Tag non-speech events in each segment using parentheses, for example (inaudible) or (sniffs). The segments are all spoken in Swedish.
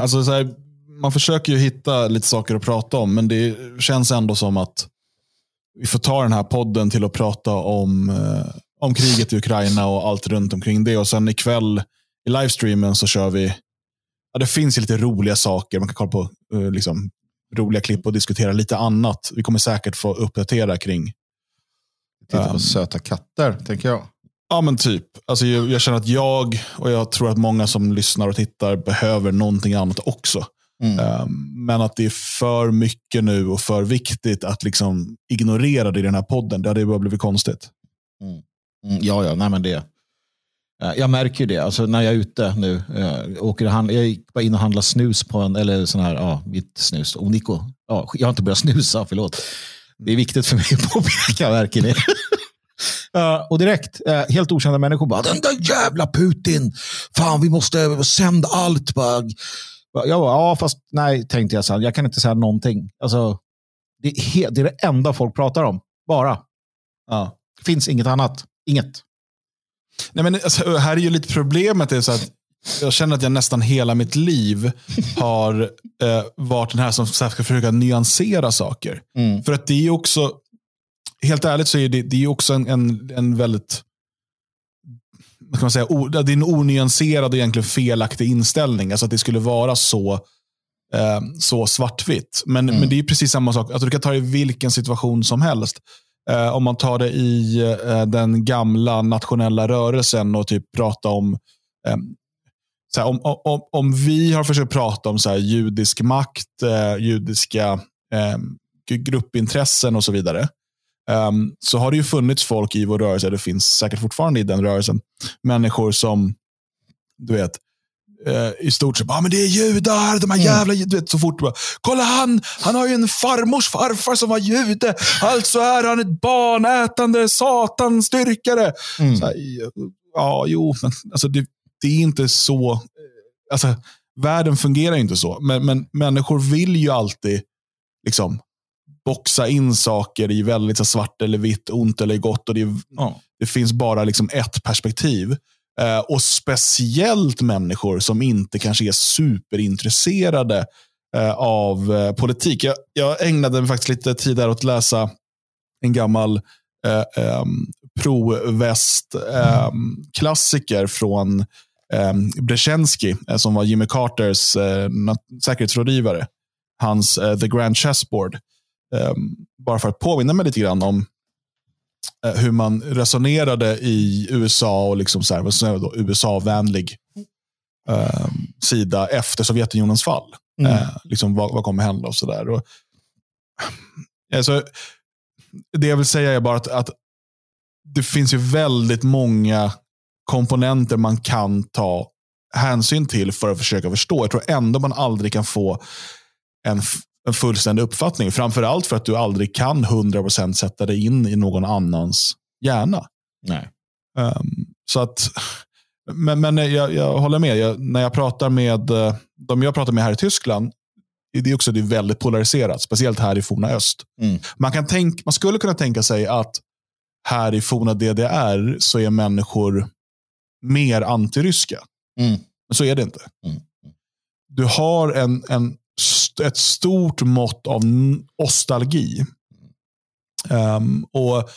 alltså så här, man försöker ju hitta lite saker att prata om, men det känns ändå som att vi får ta den här podden till att prata om, eh, om kriget i Ukraina och allt runt omkring det. Och sen ikväll i livestreamen så kör vi, ja, det finns lite roliga saker. Man kan kolla på eh, liksom, roliga klipp och diskutera lite annat. Vi kommer säkert få uppdatera kring. Titta på um, söta katter, tänker jag. Ja, men typ. Alltså, jag, jag, känner att jag och jag tror att många som lyssnar och tittar behöver någonting annat också. Mm. Um, men att det är för mycket nu och för viktigt att liksom ignorera det i den här podden. Det hade bara blivit konstigt. Mm. Mm, ja, ja, nej men det. Jag märker det. Alltså, när jag är ute nu. Jag, eh, åker hand, jag gick bara in och handlade snus på en, eller sån här, ja, mitt snus. Och Nico, ja, jag har inte börjat snusa, förlåt. Det är viktigt för mig att påpeka verkligen. (laughs) Uh, och direkt, uh, helt okända människor bara, den där jävla Putin, fan vi måste sända allt. Bara. Jag bara, ja fast nej, tänkte jag sen, jag kan inte säga någonting. Alltså, det, är, det är det enda folk pratar om, bara. Ja. Det finns inget annat, inget. Nej, men alltså, här är ju lite problemet, är så att jag känner att jag nästan hela mitt liv har eh, varit den här som ska försöka nyansera saker. Mm. För att det är också, helt ärligt så är det, det är också en, en, en väldigt kan man säga, o, det är en onyanserad och egentligen felaktig inställning. Alltså att det skulle vara så, eh, så svartvitt. Men, mm. men det är precis samma sak. Alltså du kan ta det i vilken situation som helst. Eh, om man tar det i eh, den gamla nationella rörelsen och typ prata om eh, här, om, om, om vi har försökt prata om så här, judisk makt, eh, judiska eh, gruppintressen och så vidare. Um, så har det ju funnits folk i vår rörelse, det finns säkert fortfarande i den rörelsen, människor som, du vet, uh, i stort sett, ah, men det är judar, de här mm. jävla mm. du vet, så fort bara, kolla han, han har ju en farmors farfar som var jude, alltså är han ett barnätande satanstyrkare. Mm. Så här, ja, jo, men alltså, det, det är inte så, eh, alltså, världen fungerar inte så, men, men människor vill ju alltid liksom boxa in saker i väldigt så svart eller vitt, ont eller gott. Och det, ja. det finns bara liksom ett perspektiv. Eh, och speciellt människor som inte kanske är superintresserade eh, av eh, politik. Jag, jag ägnade faktiskt lite tid där åt att läsa en gammal eh, ehm, pro-väst-klassiker ehm, från eh, Brzezinski, eh, som var Jimmy Carters eh, säkerhetsrådgivare. Hans The Grand Chessboard. Um, bara för att påminna mig lite grann om uh, hur man resonerade i USA och liksom så här, USA-vänlig uh, sida efter Sovjetunionens fall. Mm. Uh, liksom, vad, vad kommer hända och sådär. Och, alltså, det jag vill säga är bara att, att det finns ju väldigt många komponenter man kan ta hänsyn till för att försöka förstå. Jag tror ändå man aldrig kan få en en fullständig uppfattning. Framförallt för att du aldrig kan 100% sätta dig in i någon annans hjärna. Nej. Um, så att, men men jag, jag håller med. Jag, när jag pratar med eh, de jag pratar med här i Tyskland, det är också det är väldigt polariserat. Speciellt här i forna öst. Mm. Man, kan tänk, man skulle kunna tänka sig att här i forna DDR så är människor mer antiryska. Mm. Men så är det inte. Mm. Du har en, en ett stort mått av nostalgi. Um, och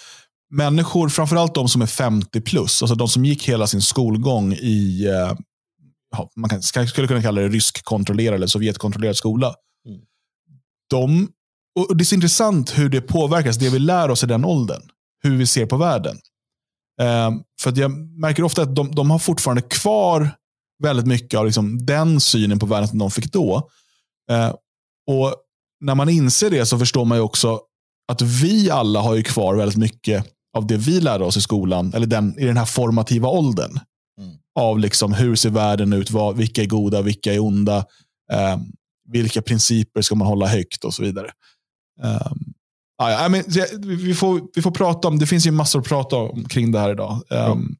Människor, framförallt de som är 50 plus, alltså de som gick hela sin skolgång i, uh, man kan, skulle kunna kalla det ryskkontrollerad eller sovjetkontrollerad skola. Mm. De, och Det är så intressant hur det påverkas, det vi lär oss i den åldern. Hur vi ser på världen. Um, för jag märker ofta att de, de har fortfarande kvar väldigt mycket av liksom den synen på världen som de fick då. Eh, och När man inser det så förstår man ju också att vi alla har ju kvar väldigt mycket av det vi lärde oss i skolan, eller den, i den här formativa åldern. Mm. Av liksom hur ser världen ut, vad, vilka är goda, vilka är onda, eh, vilka principer ska man hålla högt och så vidare. Um, ja, men, vi, får, vi får prata om, det finns ju massor att prata om kring det här idag. Mm.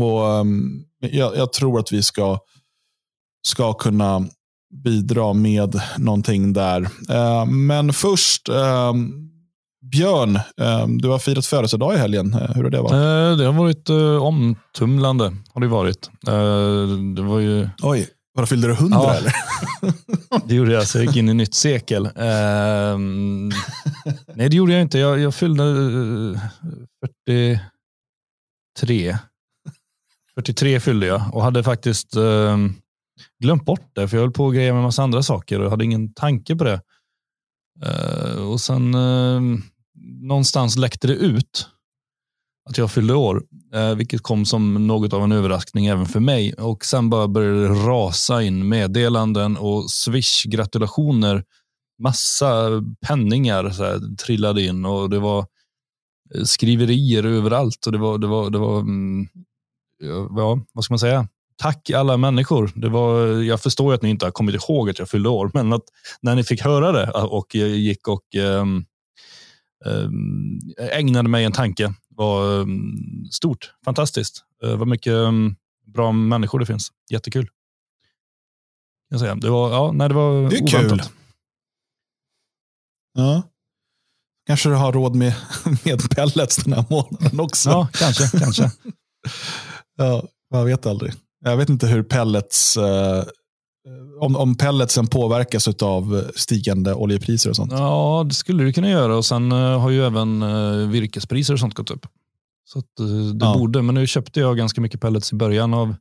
och um, jag, jag, tror att vi ska, ska kunna bidra med någonting där. Eh, men först, eh, Björn, eh, du har firat födelsedag i helgen. Hur har det varit? Det har varit omtumlande. Har det varit. Det var ju... Oj, Vadå, fyllde du hundra ja. eller? (laughs) det gjorde jag, så jag gick in i nytt sekel. Uh, nej, det gjorde jag inte. Jag, jag fyllde 43. 43 fyllde jag och hade faktiskt uh, glömt bort det, för jag höll på att greja med en massa andra saker och hade ingen tanke på det. Uh, och sen uh, någonstans läckte det ut att jag fyllde år, uh, vilket kom som något av en överraskning även för mig. Och sen bara började det rasa in meddelanden och swish-gratulationer. Massa penningar så här, trillade in och det var skriverier överallt. Och det var, det var, det var mm, ja, vad ska man säga? Tack alla människor. Det var, jag förstår att ni inte har kommit ihåg att jag fyllde år, (laughs) men att när ni fick höra det och gick och um, um, ägnade mig en tanke var um, stort. Fantastiskt. Det var mycket bra människor det finns. Jättekul. Jag säga. Det var, ja, nej, det var det är oväntat. kul. Ja. Kanske du har råd med, (laughs) med pellets den här månaden också. Ja, kanske. kanske. (laughs) ja, man vet aldrig. Jag vet inte hur pellets, eh, om, om pelletsen påverkas av stigande oljepriser och sånt. Ja, det skulle det kunna göra. Och Sen eh, har ju även eh, virkespriser och sånt gått upp. Så att, eh, det ja. borde, men nu köpte jag ganska mycket pellets i början av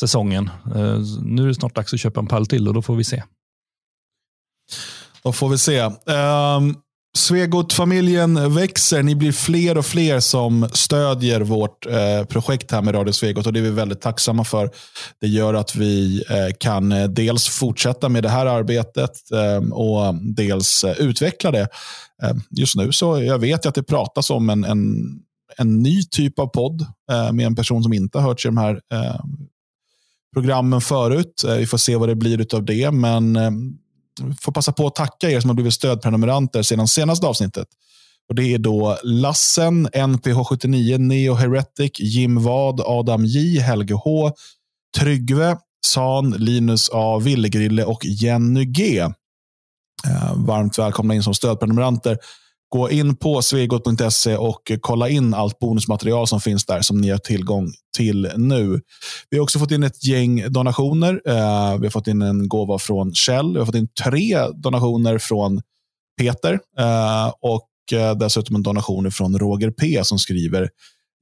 säsongen. Eh, nu är det snart dags att köpa en pall till och då får vi se. Då får vi se. Um, Svegot-familjen växer. Ni blir fler och fler som stödjer vårt eh, projekt här med Radio Svegot och det är vi väldigt tacksamma för. Det gör att vi eh, kan eh, dels fortsätta med det här arbetet eh, och dels eh, utveckla det. Eh, just nu så jag vet jag att det pratas om en, en, en ny typ av podd eh, med en person som inte har hört i de här eh, programmen förut. vi får se vad det blir av det, men får passa på att tacka er som har blivit stödprenumeranter sedan senaste avsnittet. Och Det är då Lassen, NPH79, Neo Heretic, Jim Vad, Adam J, Helge H, Tryggve, San, Linus A, Villegrille och Jenny G. Eh, varmt välkomna in som stödprenumeranter. Gå in på svegot.se och kolla in allt bonusmaterial som finns där som ni har tillgång till nu. Vi har också fått in ett gäng donationer. Uh, vi har fått in en gåva från Kjell. Vi har fått in tre donationer från Peter uh, och uh, dessutom en donation från Roger P som skriver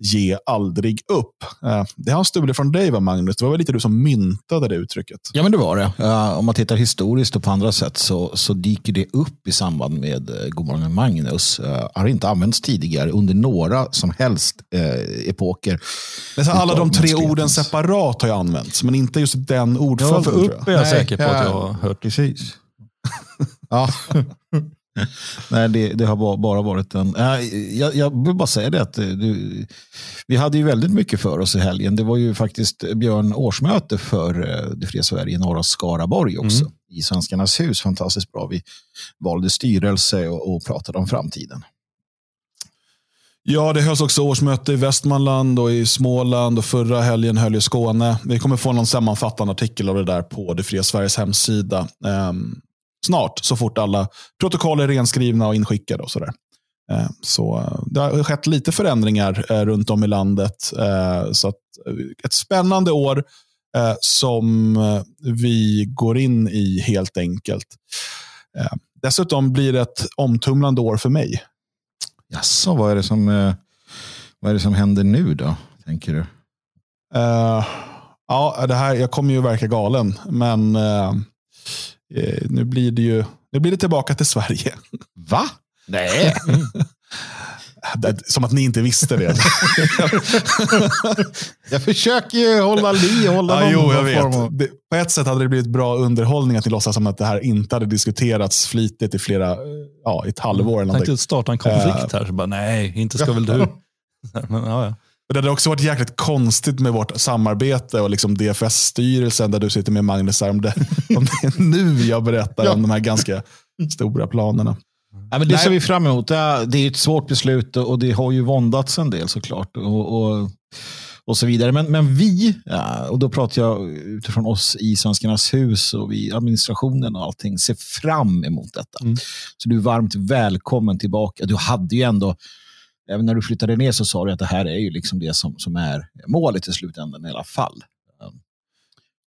ge aldrig upp. Eh, det har stulit från dig, va, Magnus? Det var väl lite du som myntade det uttrycket? Ja, men det var det. Om man tittar historiskt och på andra sätt så, så dyker det upp i samband med uh, Godmorgon Magnus. Har inte använts tidigare under några som helst epoker. Men så alla de tre orden separat har ju använts, men inte just den ordföljden. Ja, för upp är jag, jag säker på att jag har hört. Precis. (laughs) ja. (laughs) (laughs) Nej, det, det, har bara varit en... Jag, jag vill bara säga det att du, vi hade ju väldigt mycket för oss i helgen. Det var ju faktiskt Björn årsmöte för eh, Det fria Sverige i norra Skaraborg också. Mm. I Svenskarnas hus. Fantastiskt bra. Vi valde styrelse och, och pratade om framtiden. Ja, det hölls också årsmöte i Västmanland och i Småland och förra helgen höll i Skåne. Vi kommer få någon sammanfattande artikel av det där på Det fria Sveriges hemsida. Snart, så fort alla protokoll är renskrivna och inskickade. och så där. Eh, så eh, det har skett lite förändringar eh, runt om i landet. Så ett spännande år som vi går in i helt enkelt. Dessutom blir det ett omtumlande år för mig. Jaså, vad är det som, vad är det som händer nu då, tänker du? Uh, ja, det här, jag kommer ju verka galen, men uh, Eh, nu blir det ju nu blir det tillbaka till Sverige. Va? Nej. (laughs) Som att ni inte visste det. jag försöker ju hålla li, hålla ja, jo, jag vet. Det, på ett sätt hade det blivit bra underhållning att ni låtsas som att det här inte hade diskuterats flitigt i flera, ja, ett halvår. Jag tänkte starta en konflikt uh, här. Så bara, nej, inte ska väl du. (laughs) Men, ja, ja. Det hade också varit jäkligt konstigt med vårt samarbete och liksom DFS-styrelsen där du sitter med Magnus. Om det, (laughs) om det är nu jag berättar ja. om de här ganska stora planerna. Ja, men det ser vi fram emot. Det är ett svårt beslut och det har ju våndats en del såklart. Och, och, och så vidare. Men, men vi, ja, och då pratar jag utifrån oss i Svenskarnas hus och vi, administrationen och allting, ser fram emot detta. Mm. Så du är varmt välkommen tillbaka. Du hade ju ändå även när du flyttade ner så sa du att det här är ju liksom det som, som är målet i slutändan i alla fall. Mm.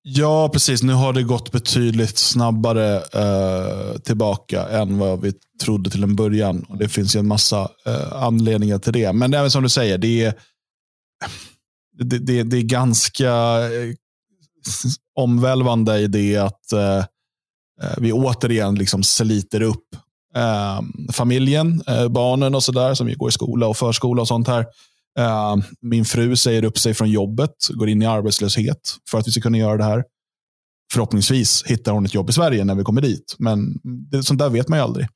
Ja, precis. Nu har det gått betydligt snabbare eh, tillbaka än vad vi trodde till en början. Och Det finns ju en massa eh, anledningar till det. Men även som du säger, det är, (sniffs) det, det, det är ganska eh, omvälvande i det att eh, eh vi återigen liksom sliter upp Ehm, familjen, eh, barnen och sådär som går i skola och förskola och sånt här. Ehm, min fru säger upp sig från jobbet, går in i arbetslöshet för att vi ska kunna göra det här. Förhoppningsvis hittar hon ett jobb i Sverige när vi kommer dit. Men det, sånt där vet man ju aldrig.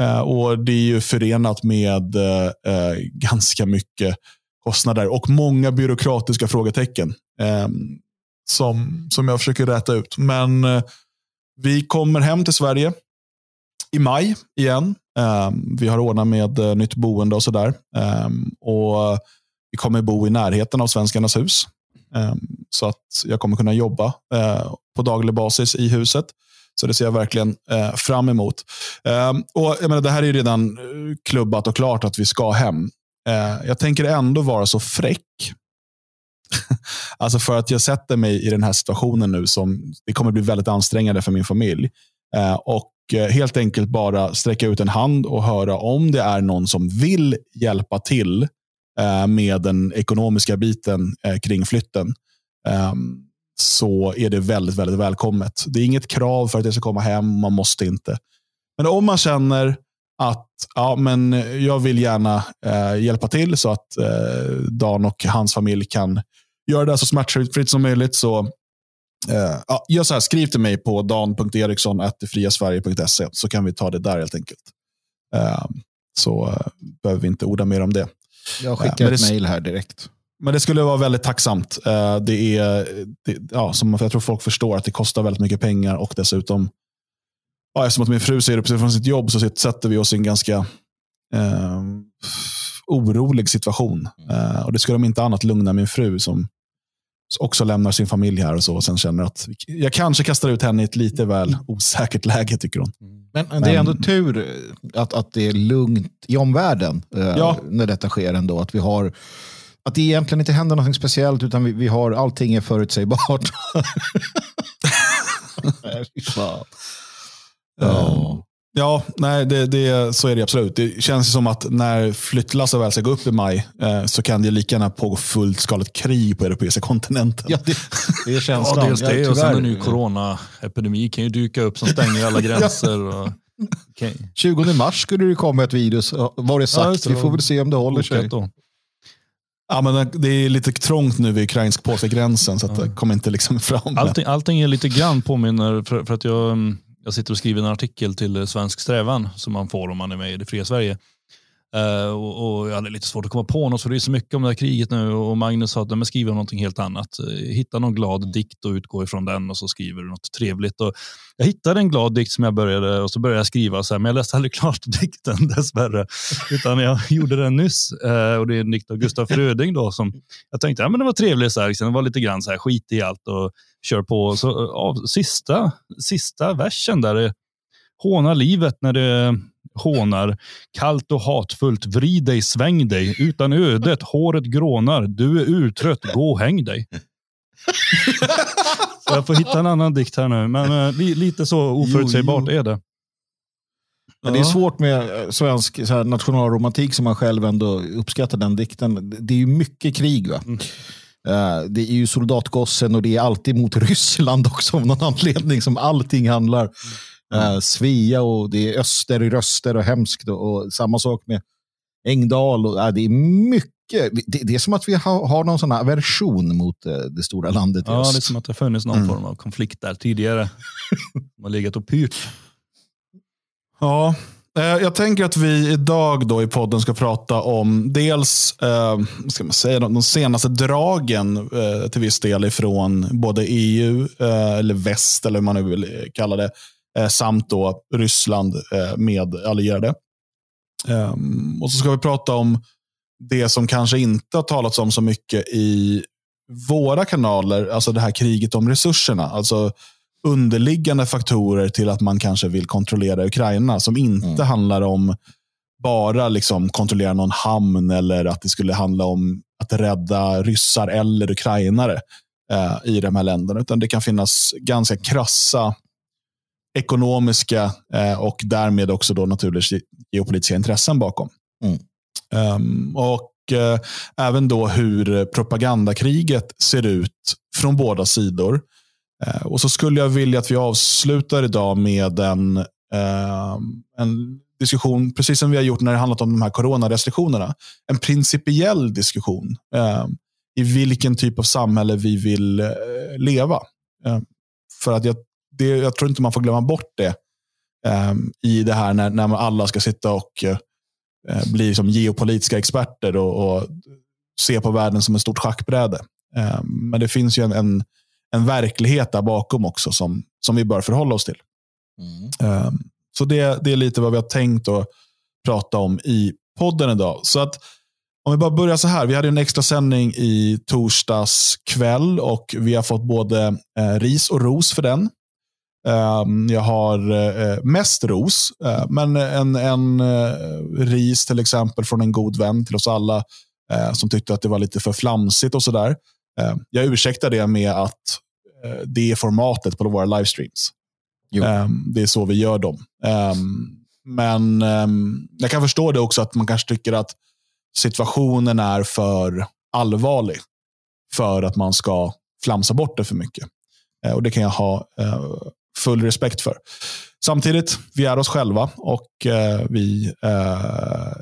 Ehm, och Det är ju förenat med eh, eh, ganska mycket kostnader och många byråkratiska frågetecken som, som jag försöker räta ut. Men eh, vi kommer hem till Sverige i maj igen. Um, vi har ordnat med uh, nytt boende och sådär. Um, och vi kommer bo i närheten av Svenskarnas hus. Um, så att jag kommer kunna jobba uh, på daglig basis i huset. Så det ser jag verkligen uh, fram emot. och jag menar, Det här är redan klubbat och klart att vi ska hem. jag tänker ändå vara så fräck. (laughs) alltså för att jag sätter mig i den här situationen nu som det kommer bli väldigt ansträngande för min familj. och Eh, helt enkelt bara sträcka ut en hand och höra om det är någon som vill hjälpa till eh, med den ekonomiska biten eh, kring flytten ehm, så är det väldigt, väldigt välkommet. Det är inget krav för att jag ska komma hem. Man måste inte. Men om man känner att ja, men jag vill gärna eh, hjälpa till så att eh, Dan och hans familj kan göra det så smärtfritt som möjligt så Uh, ja, gör så här, skriv till mig på dan.eriksson.friasverige.se så kan vi ta det där helt enkelt. Uh, så uh, behöver vi inte orda mer om det. Jag skickar ett mejl här direkt. Men det skulle vara väldigt tacksamt. det är, det, ja, som jag tror folk förstår att det kostar väldigt mycket pengar och dessutom, ja, eftersom att min fru säger upp sig från sitt jobb så sätter vi oss i en ganska orolig situation. och Det skulle om inte annat lugna min fru som också lämnar sin familj här och så. Och sen känner att jag kanske kastar ut henne i ett lite väl osäkert läge, tycker hon. Men, men det är ändå tur att, att det är lugnt i omvärlden eh, ja. när detta sker ändå. Att vi har att det egentligen inte händer något speciellt utan vi, vi har allting är förutsägbart. (laughs) (laughs) ja. Ja, nej, det, det, så är det absolut. Det känns som att när flyttlassen väl ska gå upp i maj eh, så kan det lika gärna pågå fullskaligt krig på europeiska kontinenten. Ja, det, det är känslan. (laughs) Ja, dels det ja, och sen en ny coronaepidemi kan ju dyka upp som stänger alla (laughs) gränser. Och, okay. 20 mars skulle det komma ett virus, var det sagt. Ja, vi får väl se om det håller sig. Då. Ja, men det är lite trångt nu vid ukrainsk-polska gränsen så att ja. det kommer inte liksom fram. Allting, allting är lite grann påminner, för, för att jag mm, jag sitter och skriver en artikel till eh, Svensk Strävan som man får om man är med i det fria Sverige. Uh, och, och, jag hade lite svårt att komma på något för det är så mycket om det här kriget nu och Magnus sa att skriv om någonting helt annat. Eh, hitta någon glad dikt och utgå ifrån den och så skriver du något trevligt. Och jag hittade en glad dikt som jag började och så började jag skriva så här, men jag läste aldrig klart (laughs) dikten dessvärre. Utan jag (laughs) gjorde den nyss uh, och det är en dikt av Gustaf Fröding då som jag tänkte, ja men det var trevligt så här, liksom. det var lite grann så här skit i allt och kör på. Så av sista, sista versen där håna livet när det hånar. Kallt och hatfullt, vrid dig, sväng dig. Utan ödet, håret grånar. Du är urtrött, gå och häng dig. så (laughs) jag får hitta en annan dikt här nu, men äh, lite så oförutsägbart är det. Men det är svårt med eh, svensk så här, nationalromantik som man själv ändå uppskattar den dikten. Det är ju mycket krig. va? Mm. Uh, det är ju soldatgossen och det är alltid mot Ryssland också av någon anledning som allting handlar. Mm. Svea och det är öster i röster och hemskt och, och samma sak med Engdahl. Och, uh, det är mycket. Det, det, är som att vi har, har någon sån här aversion mot uh, det stora landet. Ja, det är som att det funnits någon mm. form av konflikt där tidigare. (laughs) De har legat och pyrt. Ja, eh, Eh, jag tänker att vi idag då i podden ska prata om dels eh, ska man säga, de senaste dragen eh, till viss del ifrån både EU, eh, eller väst eller hur man nu vill kalla det, eh, samt då Ryssland eh, med allierade. Ehm, och så ska vi prata om det som kanske inte har talats om så mycket i våra kanaler, alltså det här kriget om resurserna. Alltså underliggande faktorer till att man kanske vill kontrollera Ukraina, som inte mm. handlar om bara liksom kontrollera någon hamn eller att det skulle handla om att rädda ryssar eller ukrainare. eh, i de här länderna. Utan det kan finnas ganska krassa ekonomiska eh, och därmed också då naturligtvis geopolitiska intressen bakom. Mm. Um, och uh, även då hur propagandakriget ser ut från båda sidor. Eh, och så skulle jag vilja att vi avslutar idag med en, eh, en diskussion, precis som vi har gjort när det handlat om de här coronarestriktionerna. En principiell diskussion eh, i vilken typ av samhälle vi vill eh, leva. Eh, för att jag, det, jag tror inte man får glömma bort det i det här när, när alla ska sitta och Eh, bli som geopolitiska experter och, och se på världen som ett stort schackbräde. Eh, men det finns ju en, en, en, verklighet där bakom också som, som vi bör förhålla oss till. Mm. Eh, så det, det är lite vad vi har tänkt att prata om i podden idag. Så att om vi bara börjar så här. Vi hade en extra sändning i torsdags kväll och vi har fått både ris och ros för den. Ehm, jag har eh, mest ros, eh, men en, en eh, ris till exempel från en god vän till oss alla som tyckte att det var lite för flamsigt och sådär. Ehm, jag ursäktar det med att det är formatet på våra livestreams. Ehm, det är så vi gör dem. Men jag kan förstå det också att man kanske tycker att situationen är för allvarlig för att man ska flamsa bort det för mycket. Och Det kan jag ha full respekt för. Samtidigt, vi är oss själva och eh, vi eh,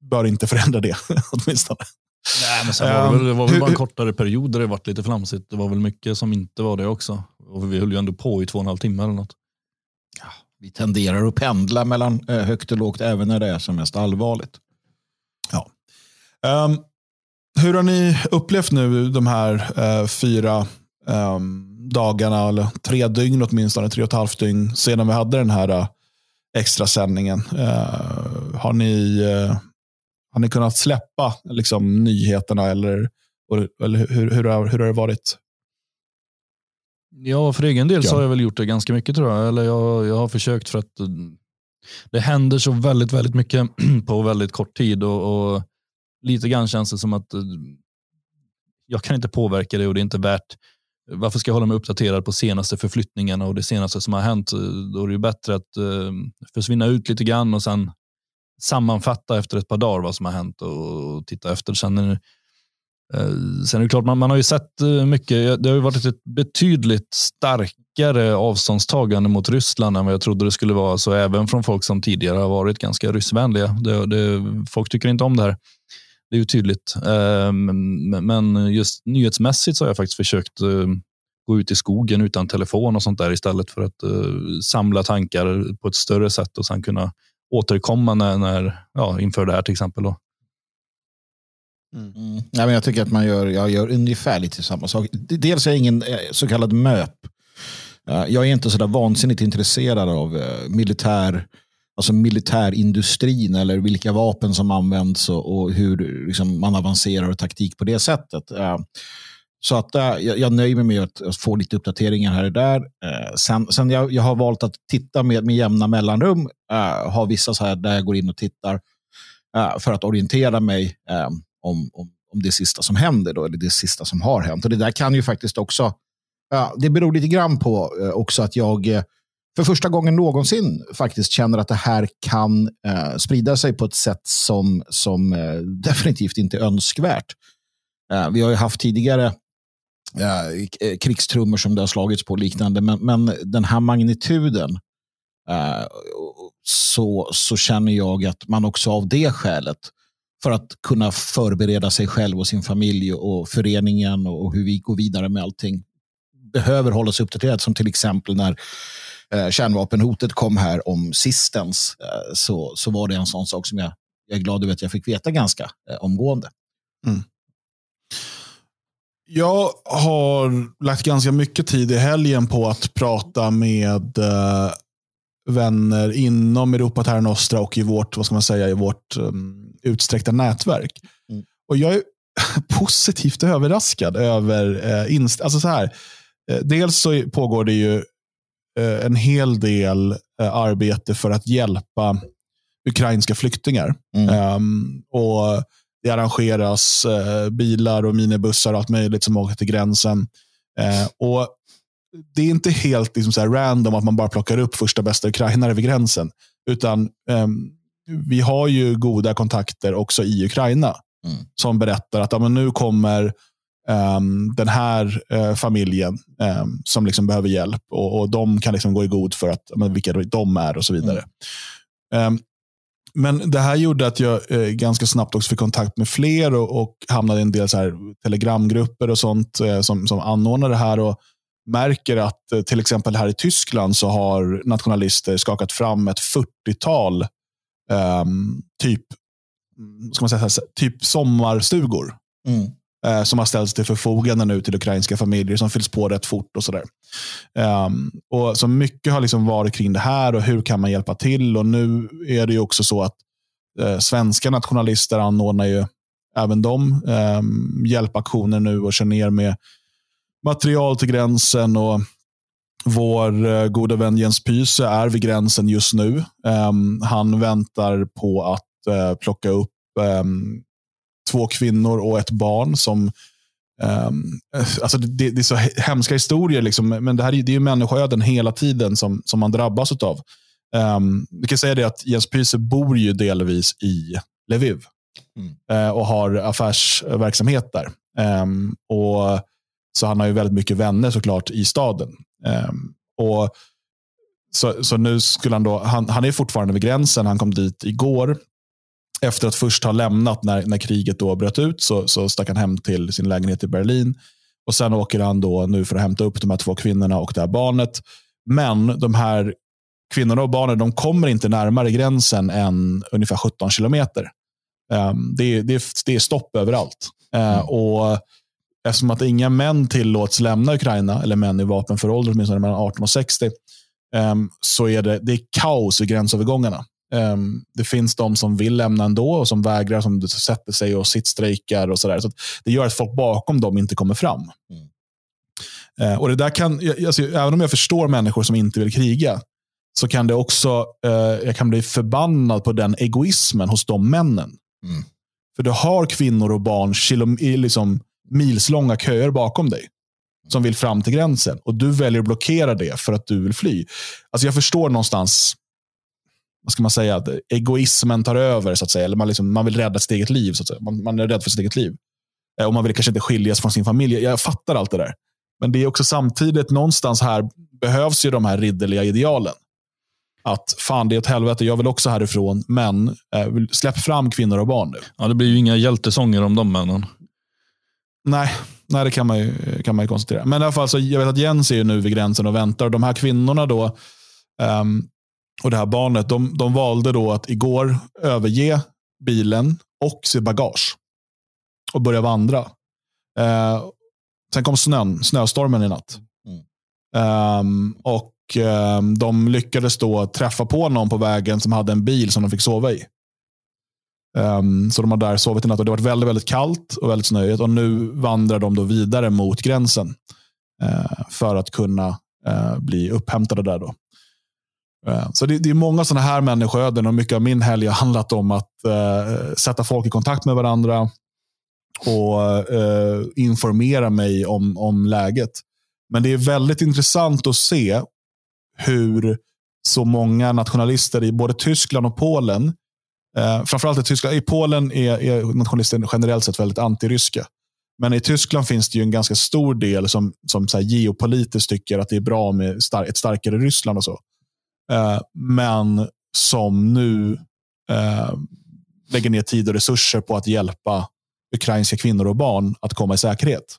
bör inte förändra det (laughs) åtminstone. Nej, men sen var det, väl, det var väl bara en kortare period där det varit lite flamsigt. Det var väl mycket som inte var det också. Och vi höll ju ändå på i två och en halv timme eller något. Ja, vi tenderar att pendla mellan eh, högt och lågt även när det är som mest allvarligt. Ja. Um, hur har ni upplevt nu de här uh, fyra um, dagarna, eller tre dygn åtminstone, tre och ett halvt dygn sedan vi hade den här äh, extra sändningen. Uh, har, ni, uh, har ni kunnat släppa liksom, nyheterna eller, eller hur, hur, har, hur har det varit? Ja, för egen del så har jag väl gjort det ganska mycket tror jag. Eller jag, jag har försökt för att det händer så väldigt, väldigt mycket (clears throat) på väldigt kort tid och, och lite grann känns det som att jag kan inte påverka det och det är inte värt varför ska jag hålla mig uppdaterad på senaste förflyttningarna och det senaste som har hänt? Då är det ju bättre att uh, försvinna ut lite grann och sen sammanfatta efter ett par dagar vad som har hänt och titta efter. Sen är, eh, sen är det klart, man, man har ju sett eh, mycket. Det har ju varit ett betydligt starkare avståndstagande mot Ryssland än vad jag trodde det skulle vara. Så även från folk som tidigare har varit ganska ryssvänliga. Det, det, folk tycker inte om det här. Det är ju tydligt. Eh, men just nyhetsmässigt så har jag faktiskt försökt gå ut i skogen utan telefon och sånt där istället för att samla tankar på ett större sätt och sen kunna återkomma när, när ja, inför det här till exempel. Då. Mm. mm. Ja, men jag tycker att man gör, jag gör ungefär lite samma sak. Dels är jag ingen eh, så kallad MÖP. Eh, jag är inte så där vansinnigt intresserad av eh, militär alltså militärindustrin eller vilka vapen som används och, och hur liksom, man avancerar och taktik på det sättet. Så att uh, jag, jag nöjer mig med att, att, få lite uppdateringar här och där. Uh, sen sen jag, jag har valt att titta med, med jämna mellanrum, uh, har vissa så här där jag går in och tittar för att orientera mig om, om, om det sista som händer, då, eller det sista som har hänt. Och Det där kan ju faktiskt också, det beror lite grann på också att jag för första gången någonsin faktiskt känner att det här kan sprida sig på ett sätt som, som (laughs) definitivt inte är önskvärt. Vi har ju haft tidigare Eh, eh, krigstrummor som det har slagits på och liknande, men, men den här magnituden eh, så, så känner jag att man också av det skälet för att kunna förbereda sig själv och sin familj och föreningen och hur vi går vidare med allting behöver hållas uppdaterad som till exempel när eh, kärnvapenhotet kom här om sistens eh, så, så var det en sån sak som jag, jag är glad över att jag fick veta ganska eh, omgående. Mm. Jag har lagt ganska mycket tid i helgen på att prata med eh, vänner inom Europa Terra Nostra och i vårt, vad ska man säga, i vårt um, utsträckta nätverk. Mm. Och Jag är (laughs) positivt överraskad över eh, inst alltså så här. Eh, dels så pågår det ju Eh, en hel del arbete för att hjälpa ukrainska flyktingar. Mm. Um, och Det arrangeras eh, bilar och minibussar och allt möjligt som åker till gränsen. Eh, och Det är inte helt liksom, så random att man bara plockar upp första bästa ukrainare vid gränsen. Utan eh, vi har ju goda kontakter också i Ukraina mm. som berättar att ja, men nu kommer um, den här uh, familjen um, som liksom behöver hjälp och, och de kan liksom gå i god för att, men, vilka de är och så vidare. Mm. Um, men det här gjorde att jag eh, ganska snabbt också fick kontakt med fler och, och hamnade i en del så här, telegramgrupper och sånt eh, som, som anordnar det här. Och märker att eh, till exempel här i Tyskland så har nationalister skakat fram ett 40-tal ehm, typ, mm, ska man säga, typ sommarstugor. Mm eh, som har ställts till förfogande nu till ukrainska familjer som fylls på rätt fort. och sådär. Um, och så Mycket har liksom varit kring det här och hur kan man hjälpa till. Och Nu är det ju också så att eh, svenska nationalister anordnar ju även de um, ehm, hjälpaktioner nu och kör ner med material till gränsen. och vår eh, goda vän Jens Pyse är vid gränsen just nu. Um, han väntar på att uh, plocka upp um, två kvinnor och ett barn som Um, alltså det, det, är så hemska historier, liksom, men det här är, det är människoöden hela tiden som, som man drabbas av. Um, vi kan säga det att Jens Pyse bor ju delvis i Lviv mm. uh, och har affärsverksamhet där. Um, och Så han har ju väldigt mycket vänner såklart i staden. Um, och så, så nu skulle han då, han, han är fortfarande vid gränsen. Han kom dit igår. Efter att först ha lämnat när, när kriget då bröt ut så, så stack han hem till sin lägenhet i Berlin. Och Sen åker han då nu för att hämta upp de här två kvinnorna och det här barnet. Men de här kvinnorna och barnen de kommer inte närmare gränsen än ungefär 17 kilometer. Um, det, det, det är stopp överallt. Uh, mm. och eftersom att inga män tillåts lämna Ukraina, eller män i vapenför ålder, åtminstone mellan 18 och 60, um, så är det, det är kaos i gränsövergångarna. Um, det finns de som vill lämna ändå och som vägrar, som sätter sig och sittstrejkar och sådär. Så det gör att folk bakom dem inte kommer fram. Mm. Uh, och det där kan, alltså, även om jag förstår människor som inte vill kriga, så kan det också, uh, jag kan bli förbannad på den egoismen hos de männen. Mm. För du har kvinnor och barn kilom, liksom, milslånga köer bakom dig som vill fram till gränsen. Och du väljer att blockera det för att du vill fly. Alltså jag förstår någonstans, vad ska man säga, att egoismen tar över. så att säga. Eller man, liksom, man vill rädda sitt eget liv. Så att säga. Man, man är rädd för sitt eget liv. Eh, och man vill kanske inte skiljas från sin familj. Jag fattar allt det där. Men det är också samtidigt, någonstans här behövs ju de här ridderliga idealen. Att fan, det är ett helvete, jag vill också härifrån, men eh, släpp fram kvinnor och barn nu. Ja, det blir ju inga hjältesånger om de männen. Nej, nej det kan man, ju, kan man ju konstatera. Men i alla fall, så jag vet att Jens är nu vid gränsen och väntar. De här kvinnorna då, um, och det här barnet, de, de valde då att igår överge bilen och sitt bagage och börja vandra. Uh, sen kom snön, snöstormen i natt. Mm. Um, och um, De lyckades då träffa på någon på vägen som hade en bil som de fick sova i. Um, så de har där sovit i natt och det har varit väldigt, väldigt kallt och väldigt snöigt. Och nu vandrar de då vidare mot gränsen uh, för att kunna uh, bli upphämtade där. Då. Eh, så det, det, är många sådana här människoöden och mycket av min helg har handlat om att eh, sätta folk i kontakt med varandra och eh, informera mig om, om läget. Men det är väldigt intressant att se hur så många nationalister i både Tyskland och Polen Eh, framförallt i Tyskland. I Polen är, är nationalister generellt sett väldigt antiryska. Men i Tyskland finns det ju en ganska stor del som, som så geopolitiskt tycker att det är bra med star ett starkare Ryssland och så. Eh, men som nu eh, lägger ner tid och resurser på att hjälpa ukrainska kvinnor och barn att komma i säkerhet.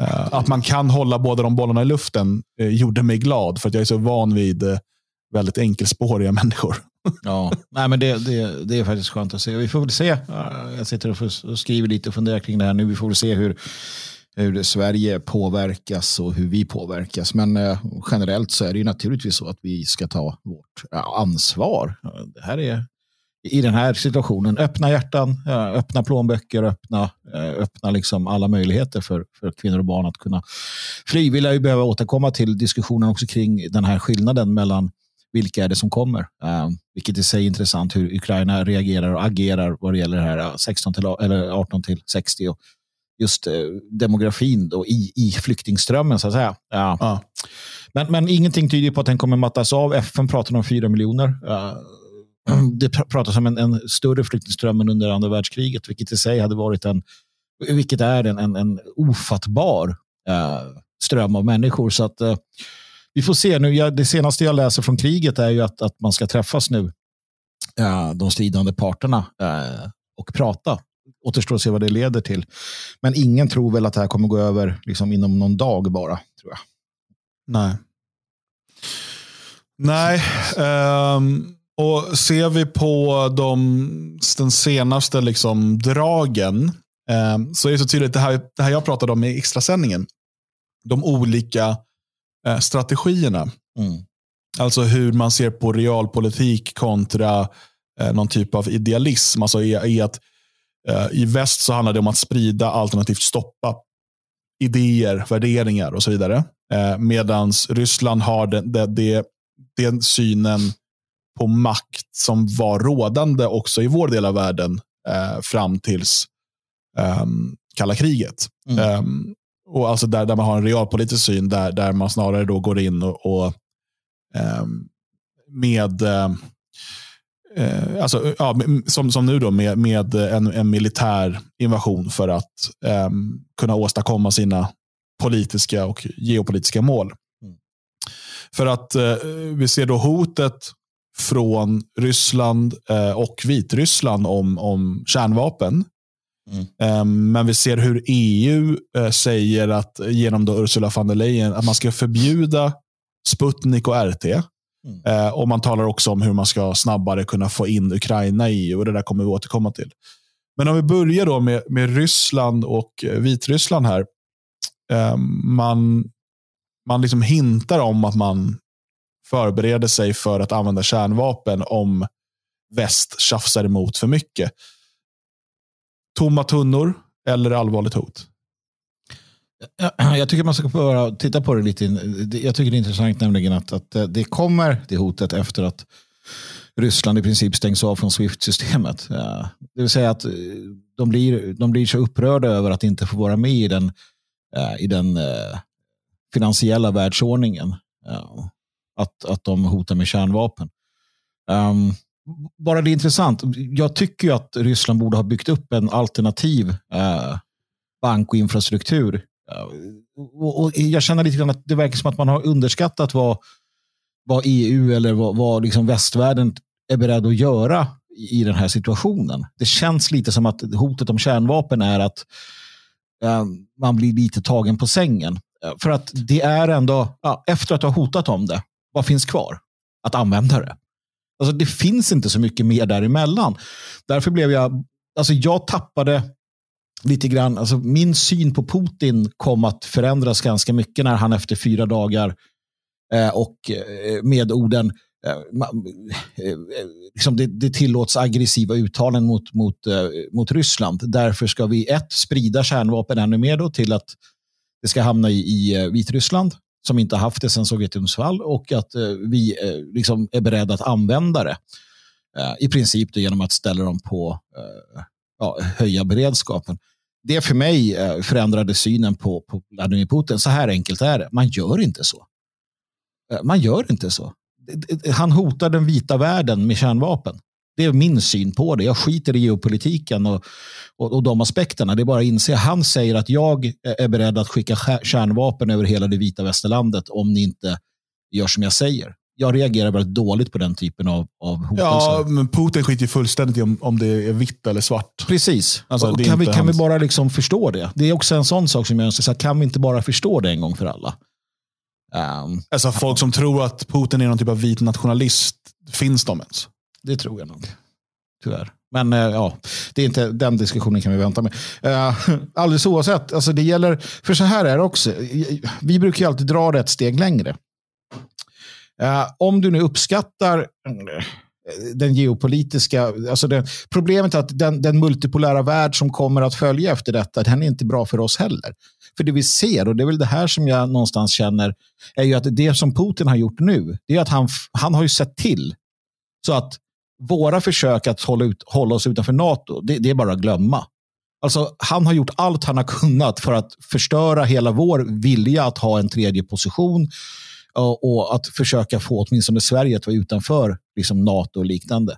Eh, att man kan hålla båda de bollarna i luften eh, gjorde mig glad, för att jag är så van vid eh, väldigt enkelspåriga (laughs) människor. Ja, nej, men det, det, det är faktiskt skönt att se. Vi får väl se. Jag sitter och skriver lite och funderar kring det här nu. Vi får väl se hur, hur Sverige påverkas och hur vi påverkas. Men eh, generellt så är det ju naturligtvis så att vi ska ta vårt ansvar. Det här är i den här situationen. Öppna hjärtan, öppna plånböcker, öppna, eh, öppna liksom alla möjligheter för, för kvinnor och barn att kunna fly. Vi lär ju behöva återkomma till diskussionen också kring den här skillnaden mellan vilka är det som kommer? Uh, vilket i sig är intressant hur Ukraina reagerar och agerar vad det gäller det här 16 till, eller 18 till 60 och just uh, demografin då, i, i flyktingströmmen så att säga. Ja. ja. Men, men ingenting tyder på att den kommer mattas av. FN pratar om 4 miljoner. Uh, (clears throat) det pratas om en, en, större flyktingström än under andra världskriget, vilket i sig hade varit en, vilket är en, en, en ofattbar uh, ström av människor. Så att uh, vi får se. nu. Jag, det senaste jag läser från kriget är ju att, att man ska träffas nu, uh, de stridande parterna, och prata. Återstår att se vad det leder till. Men ingen tror väl att det här kommer gå över liksom, inom någon dag bara, tror jag. Nej. Nej. Um... Och ser vi på de, den senaste liksom dragen eh, så är det så tydligt, det här, det här jag pratade om i extrasändningen. De olika eh, strategierna. Mm. Alltså hur man ser på realpolitik kontra eh, någon typ av idealism. Alltså i, i att i väst så handlar det om att sprida alternativt stoppa idéer, värderingar och så vidare. Eh, Medan Ryssland har den, det, det, den synen på makt som var rådande också i vår del av världen eh, fram tills um, kalla kriget. Mm. Um, och alltså där, där man har en realpolitisk syn där, där man snarare då går in och, och um, med uh, alltså, ja, som, som nu då med, med en, en militär invasion för att um, kunna åstadkomma sina politiska och geopolitiska mål. Mm. För att uh, vi ser då hotet från Ryssland eh, och Vitryssland om, om kärnvapen. Mm. Um, men vi ser hur EU uh, säger att genom då Ursula von der Leyen att man ska förbjuda Sputnik och RT. Mm. Eh, och Man talar också om hur man ska snabbare kunna få in Ukraina i EU. och Det där kommer vi återkomma till. Men om vi börjar då med, med Ryssland och eh, Vitryssland här. Ehm, man man liksom hintar om att man förbereder sig för att använda kärnvapen om väst tjafsar emot för mycket. Tomma tunnor eller allvarligt hot? (clears throat) Jag tycker man ska bara titta på det lite. Jag tycker det är intressant nämligen att, att eh, det kommer det hotet efter att Ryssland i princip stängs av från Swift-systemet. Det vill säga att eh, de blir, de blir så upprörda över att inte få vara med i den, i den eh, finansiella världsordningen att, att de hotar med kärnvapen. Ehm, bara det är intressant. Jag tycker att Ryssland borde ha byggt upp en alternativ bank och infrastruktur. Och, och, jag känner lite grann att det verkar som att man har underskattat vad, vad EU eller vad, vad liksom västvärlden är beredd att göra i, i den här situationen. Det känns lite som att hotet om kärnvapen är att eh, man blir lite tagen på sängen. Eh, för att det är ändå, ja, efter att ha hotat om det, vad finns kvar? Att använda det. Alltså, det finns inte så mycket mer däremellan. Därför blev jag, alltså jag tappade lite grann, alltså min syn på Putin kom att förändras ganska mycket när han efter fyra dagar eh, och eh, med orden eh, eh, eh, liksom det, det, tillåts aggressiva uttalanden mot, mot, eh, mot Ryssland. Därför ska vi ett, sprida kärnvapen ännu mer då till att det ska hamna i, i Vitryssland som inte haft det sedan Sovjetunionens fall och att eh, vi eh, liksom är beredda att använda det. Eh, I princip genom att ställa dem på, ja, höja beredskapen. Det för mig eh, förändrade synen på, på Vladimir Putin. Så här enkelt är det. Man gör inte så. Eh, man gör inte så. Han hotar den vita världen med kärnvapen. Det är min syn på det. Jag skiter i geopolitiken och, och, och de aspekterna. Det är bara att inse. Han säger att jag är beredd att skicka kärnvapen över hela det vita västerlandet om ni inte gör som jag säger. Jag reagerar väldigt dåligt på den typen av, av hotelser. Ja, men Putin skiter fullständigt i om, om det är vitt eller svart. Precis. Alltså, kan, vi, kan vi bara liksom förstå det? Det är också en sån sak som jag önskar. Kan vi inte bara förstå det en gång för alla? Um, alltså folk som tror att Putin är någon typ av vit nationalist, finns de ens? Det tror jag nog. Tyvärr. Men eh, ja, det är inte, den diskussionen kan vi vänta med. Uh, (laughs) alldeles oavsett, alltså det gäller, för så här är det också. Vi brukar ju alltid dra det ett steg längre. Eh, om du nu uppskattar mm, den geopolitiska, alltså det, problemet är att den, den multipolära värld som kommer att följa efter detta, den är inte bra för oss heller. För det vi ser, och det är väl det här som jag någonstans känner, är ju att det som Putin har gjort nu, det är att han, han har ju sett till så att våra försök att hålla, ut, hålla oss utanför NATO, det, det är bara att glömma. Alltså, han har gjort allt han har kunnat för att förstöra hela vår vilja att ha en tredje position och, att försöka få åtminstone Sverige att vara utanför liksom NATO och liknande.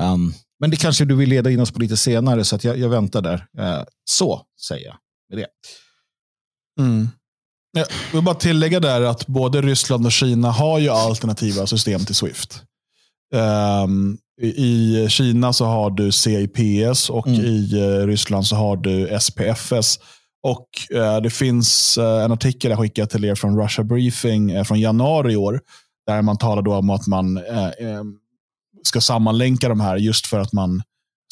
Um, men det kanske du vill leda in oss på lite senare, så att jag, jag väntar där. Uh, så säger jag med det. Mm. Jag vill bara tillägga där att både Ryssland och Kina har ju alternativa system till Swift. Um, I Kina så har du CIPS och mm. i uh, Ryssland så har du SPFS. Och uh, Det finns uh, en artikel jag skickade till er från Russia Briefing från januari i år. Där man talar då om att man ska sammanlänka de här just för att man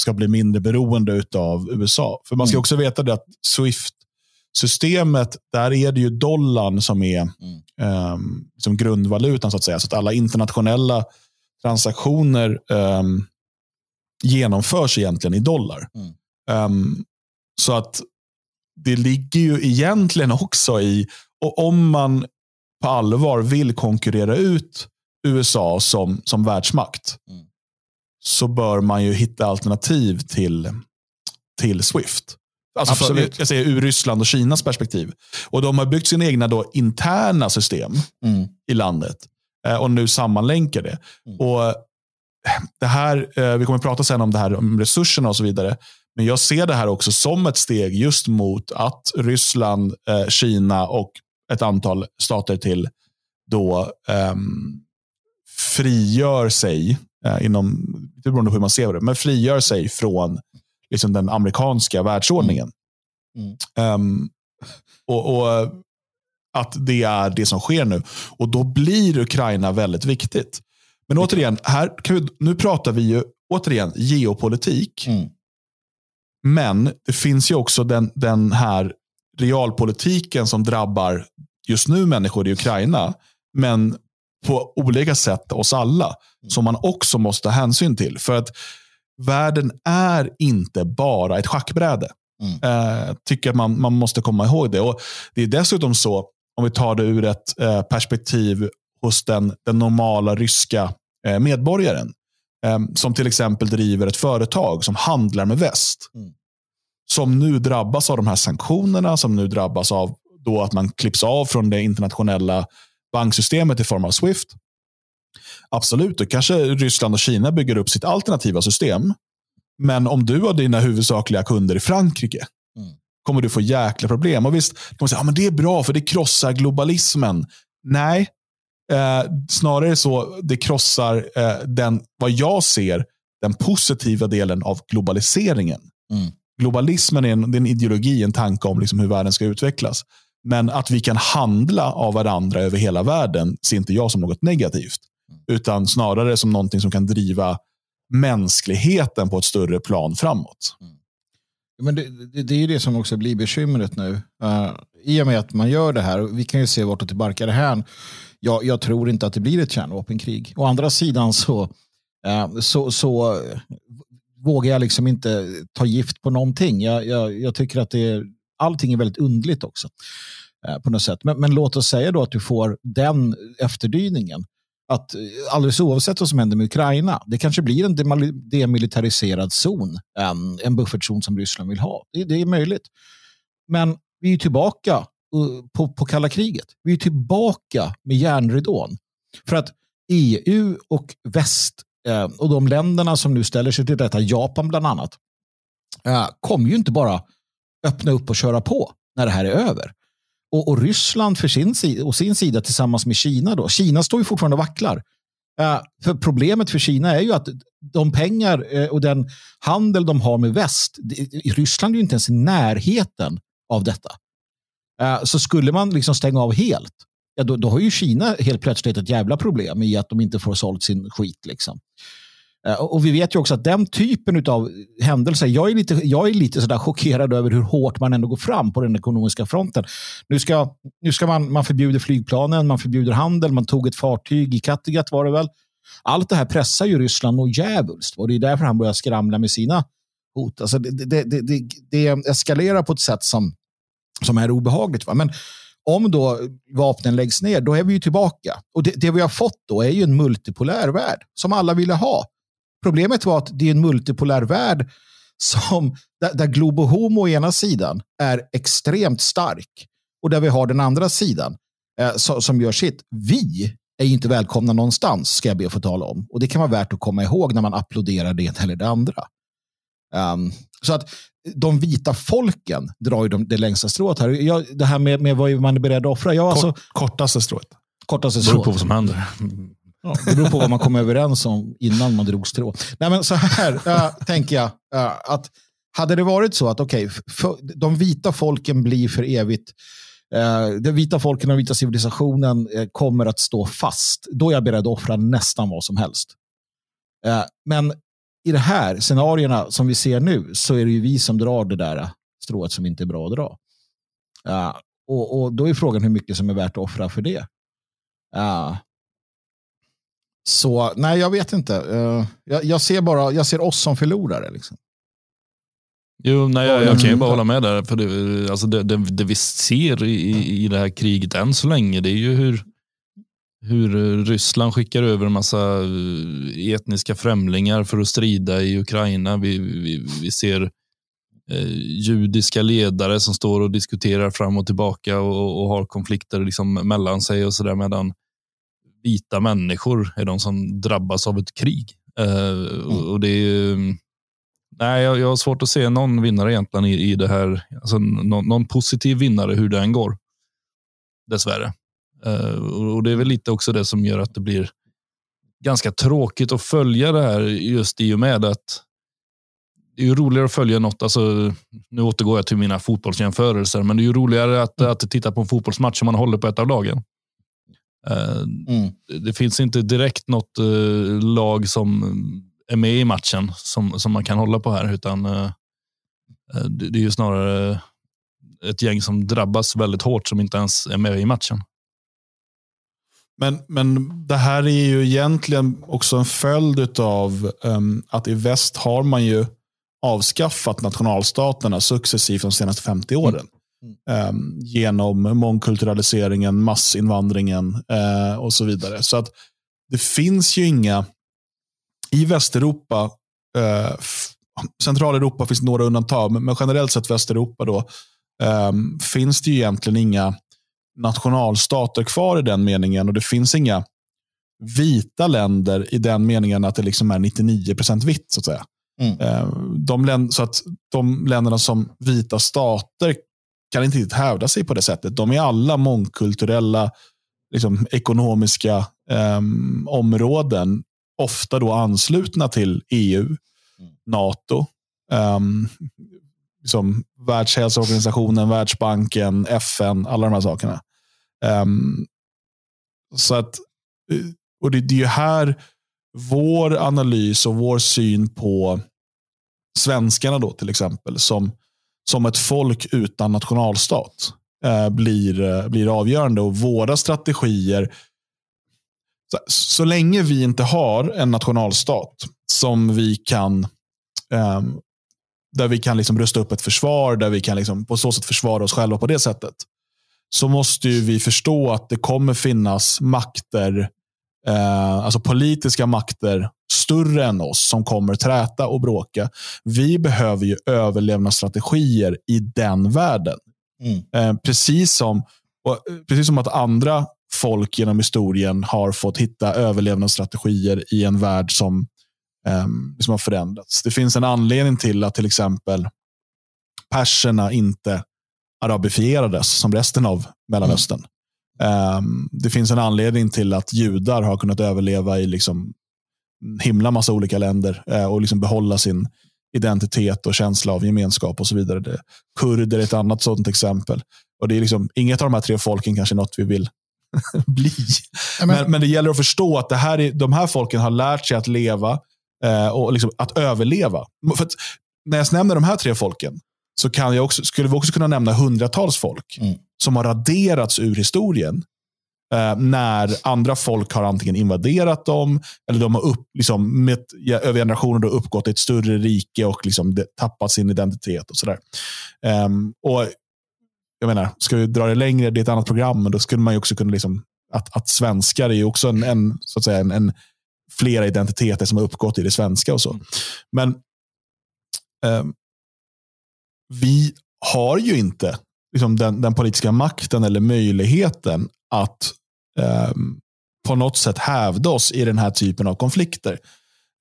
ska bli mindre beroende av USA. För man ska mm. också veta det att Swift-systemet, där är det ju dollarn som är mm. um, som grundvalutan. så att säga. Så att alla internationella transaktioner um, genomförs egentligen i dollar. Mm. Um, så att det ligger ju egentligen också i, och om man på allvar vill konkurrera ut USA som, som världsmakt, mm. så bör man ju hitta alternativ till, till Swift. Alltså för, jag säger ur Ryssland och Kinas perspektiv. Och De har byggt sina egna då interna system mm. i landet eh, och nu sammanlänkar det. Mm. Och det här, eh, vi kommer att prata sen om det här om resurserna och så vidare. Men jag ser det här också som ett steg just mot att Ryssland, eh, Kina och ett antal stater till då um, frigör sig, eh, inom, det beror på hur man ser det, men frigör sig från liksom, den amerikanska världsordningen. Mm. Um, och, och, att det är det som sker nu. Och då blir Ukraina väldigt viktigt. Men återigen, här vi, nu pratar vi ju återigen geopolitik. Mm. Men det finns ju också den, den här realpolitiken som drabbar just nu människor i Ukraina. Men på olika sätt oss alla. Mm. Som man också måste ta hänsyn till. För att världen är inte bara ett schackbräde. Mm. Eh, tycker att man, man måste komma ihåg det. Och Det är dessutom så, om vi tar det ur ett eh, perspektiv hos den, den normala ryska eh, medborgaren. Eh, som till exempel driver ett företag som handlar med väst. Mm. Som nu drabbas av de här sanktionerna, som nu drabbas av då att man klipps av från det internationella banksystemet i form av Swift. Absolut, då kanske Ryssland och Kina bygger upp sitt alternativa system. Men om du har dina huvudsakliga kunder i Frankrike mm. kommer du få jäkla problem. Och visst, man säga, ja, men det är bra för det krossar globalismen. Nej, eh, snarare så det krossar eh, den, vad jag ser, den positiva delen av globaliseringen. Mm. Globalismen är en, är en ideologi, en tanke om liksom hur världen ska utvecklas. Men att vi kan handla av varandra över hela världen ser inte jag som något negativt. Utan snarare som någonting som kan driva mänskligheten på ett större plan framåt. Mm. Men det, det, det, är ju det som också blir bekymret nu. Uh, I och med att man gör det här, vi kan ju se vart det barkar här. Jag, jag tror inte att det blir ett kärnvapenkrig. Å andra sidan så, eh, så, så eh, vågar jag liksom inte ta gift på någonting. Jag, jag, jag tycker att det är, allting är väldigt undligt också. Eh, på något sätt. Men, men, låt oss säga då att du får den efterdyningen att alldeles oavsett vad som händer med Ukraina, det kanske blir en demilitariserad zon, en, en buffertzon som Ryssland vill ha. Det, det är möjligt. Men vi är tillbaka Eh, på, på kalla kriget. Vi är tillbaka med järnridån. För att EU och väst eh, och de länderna som nu ställer sig till detta, Japan bland annat, eh, kommer ju inte bara öppna upp och köra på när det här är över. Och, och Ryssland för sin, och sin sida tillsammans med Kina. Då. Kina står ju fortfarande och vacklar. Eh, för problemet för Kina är ju att de pengar och den handel de har med väst, Ryssland är ju inte ens i närheten av detta. Eh, så skulle man liksom stänga av helt, ja, då, då har ju Kina helt plötsligt ett jävla problem i att de inte får sålt sin skit. Liksom. Eh, och vi vet ju också att den typen av händelser, jag är lite, jag är lite sådär chockerad över hur hårt man ändå går fram på den ekonomiska fronten. Nu ska, nu ska man, man förbjuder flygplanen, man förbjuder handel, man tog ett fartyg i Kattegatt var det väl. Allt det här pressar ju Ryssland och djävulskt. Och det är därför han börjar skramla med sina hot. Alltså det, det, det, det, det eskalerar på ett sätt som, som är obehagligt. Va? Men om då vapnen läggs ner, då är vi ju tillbaka. Och det, det vi har fått då är ju en multipolär värld som alla ville ha. Problemet var att det är en multipolär värld som, där, där Globo Homo å ena sidan är extremt stark och där vi har den andra sidan eh, som, som gör sitt. Vi är inte välkomna någonstans, ska jag be att få tala om. Och det kan vara värt att komma ihåg när man applåderar det ena eller det andra. Um, så att de vita folken drar ju de, det längsta strået här. Jag, det här med, med vad man är beredd att offra. Jag, alltså, kortaste strået. Kortaste strået. Det beror på vad som händer. Ja, det beror på vad man kom överens om innan man drog strå. Nej, men så här äh, tänker jag. Äh, att hade det varit så att okay, de vita folken blir för evigt äh, de vita folken och den vita civilisationen äh, kommer att stå fast. Då är jag beredd att offra nästan vad som helst. Äh, men i de här scenarierna som vi ser nu så är det ju vi som drar det där strået som inte är bra att dra. Uh, och, och, då är frågan hur mycket som är värt att offra för det. Uh, så nej, jag vet inte. Uh, jag, jag, ser bara, jag ser oss som förlorare. Liksom. Jo, nej, jag, jag kan ju bara hålla med där. För det, alltså det, det, det vi ser i, i det här kriget än så länge, det är ju hur, hur eh, Ryssland skickar över en massa eh, etniska främlingar för att strida i Ukraina. Vi, vi, vi ser eh, judiska ledare som står och diskuterar fram och tillbaka och, och har konflikter liksom mellan sig och sådär medan vita människor är de som drabbas av ett krig. Eh, och, och det är, nej, jag, jag har svårt att se någon vinnare egentligen i, i det här. Alltså, någon, någon positiv vinnare hur det än går. Dessvärre. Eh, och det är väl lite också det som gör att det blir ganska tråkigt att följa det här just i och med att det är ju roligare att följa något. Alltså, nu återgår jag till mina fotbollsjämförelser, men det är ju roligare att, mm. att titta på en fotbollsmatch om man håller på ett av lagen. Eh, mm. Det finns inte direkt något uh, lag som är med i matchen som, som man kan hålla på här, utan det, är ju snarare ett gäng som drabbas väldigt hårt som inte ens är med i matchen. Men, men det här är ju egentligen också en följd av um, att i väst har man ju avskaffat nationalstaterna successivt de senaste 50 åren. Mm. Um, genom mångkulturaliseringen, massinvandringen uh, och så vidare. Så att det finns ju inga, i Västeuropa, uh, Centraleuropa finns några undantag, men, men generellt sett Västeuropa då, um, finns det ju egentligen inga nationalstater kvar i den meningen och det finns inga vita länder i den meningen att det liksom är 99% vitt. så att säga. Mm. Eh, de, så att de länderna som vita stater kan inte riktigt hävda sig på det sättet. De är alla mångkulturella liksom, ekonomiska um, områden. Ofta då anslutna till EU, mm. NATO, um, liksom, Världshälsoorganisationen, Världsbanken, FN, alla de här sakerna. Um, så att, eh, och det, det är ju här vår analys och vår syn på svenskarna då till exempel, som, som ett folk utan nationalstat, eh, blir, eh, blir avgörande. Och våra strategier, så, så, länge vi inte har en nationalstat som vi kan eh, där vi kan liksom rusta upp ett försvar, där vi kan liksom på så sätt försvara oss själva på det sättet så måste vi förstå att det kommer finnas makter, eh, alltså politiska makter, större än oss som kommer träta och bråka. Vi behöver ju överlevnadsstrategier i den världen. Mm. Eh, precis, som, och, precis som att andra folk genom historien har fått hitta överlevnadsstrategier i en värld som, eh, som har förändrats. Det finns en anledning till att till exempel perserna inte arabifierades som resten av Mellanöstern. Mm. Um, det finns en anledning till att judar har kunnat överleva i liksom himla massa olika länder uh, och liksom behålla sin identitet och känsla av gemenskap och så vidare. Det, kurder är ett annat sådant exempel. Och det är liksom, Inget av de här tre folken kanske är något vi vill (laughs) bli. Men, men, men, det gäller att förstå att det här är, de här folken har lärt sig att leva uh, och liksom att överleva. För att när jag nämner de här tre folken så kan jag också, skulle vi också kunna nämna hundratals folk mm. som har raderats ur historien eh, när andra folk har antingen invaderat dem eller de har upp, liksom, med, över generationer då uppgått i ett större rike och liksom, tappat sin identitet. och sådär. Um, och jag menar, ska vi dra det längre, det är ett annat program, men då skulle man ju också kunna liksom, att, att svenskar är ju också en, en, så att säga, en, en flera identiteter som har uppgått i det svenska och så. Mm. Men um, vi har ju inte liksom den, den, politiska makten eller möjligheten att um, på något sätt hävda oss i den här typen av konflikter.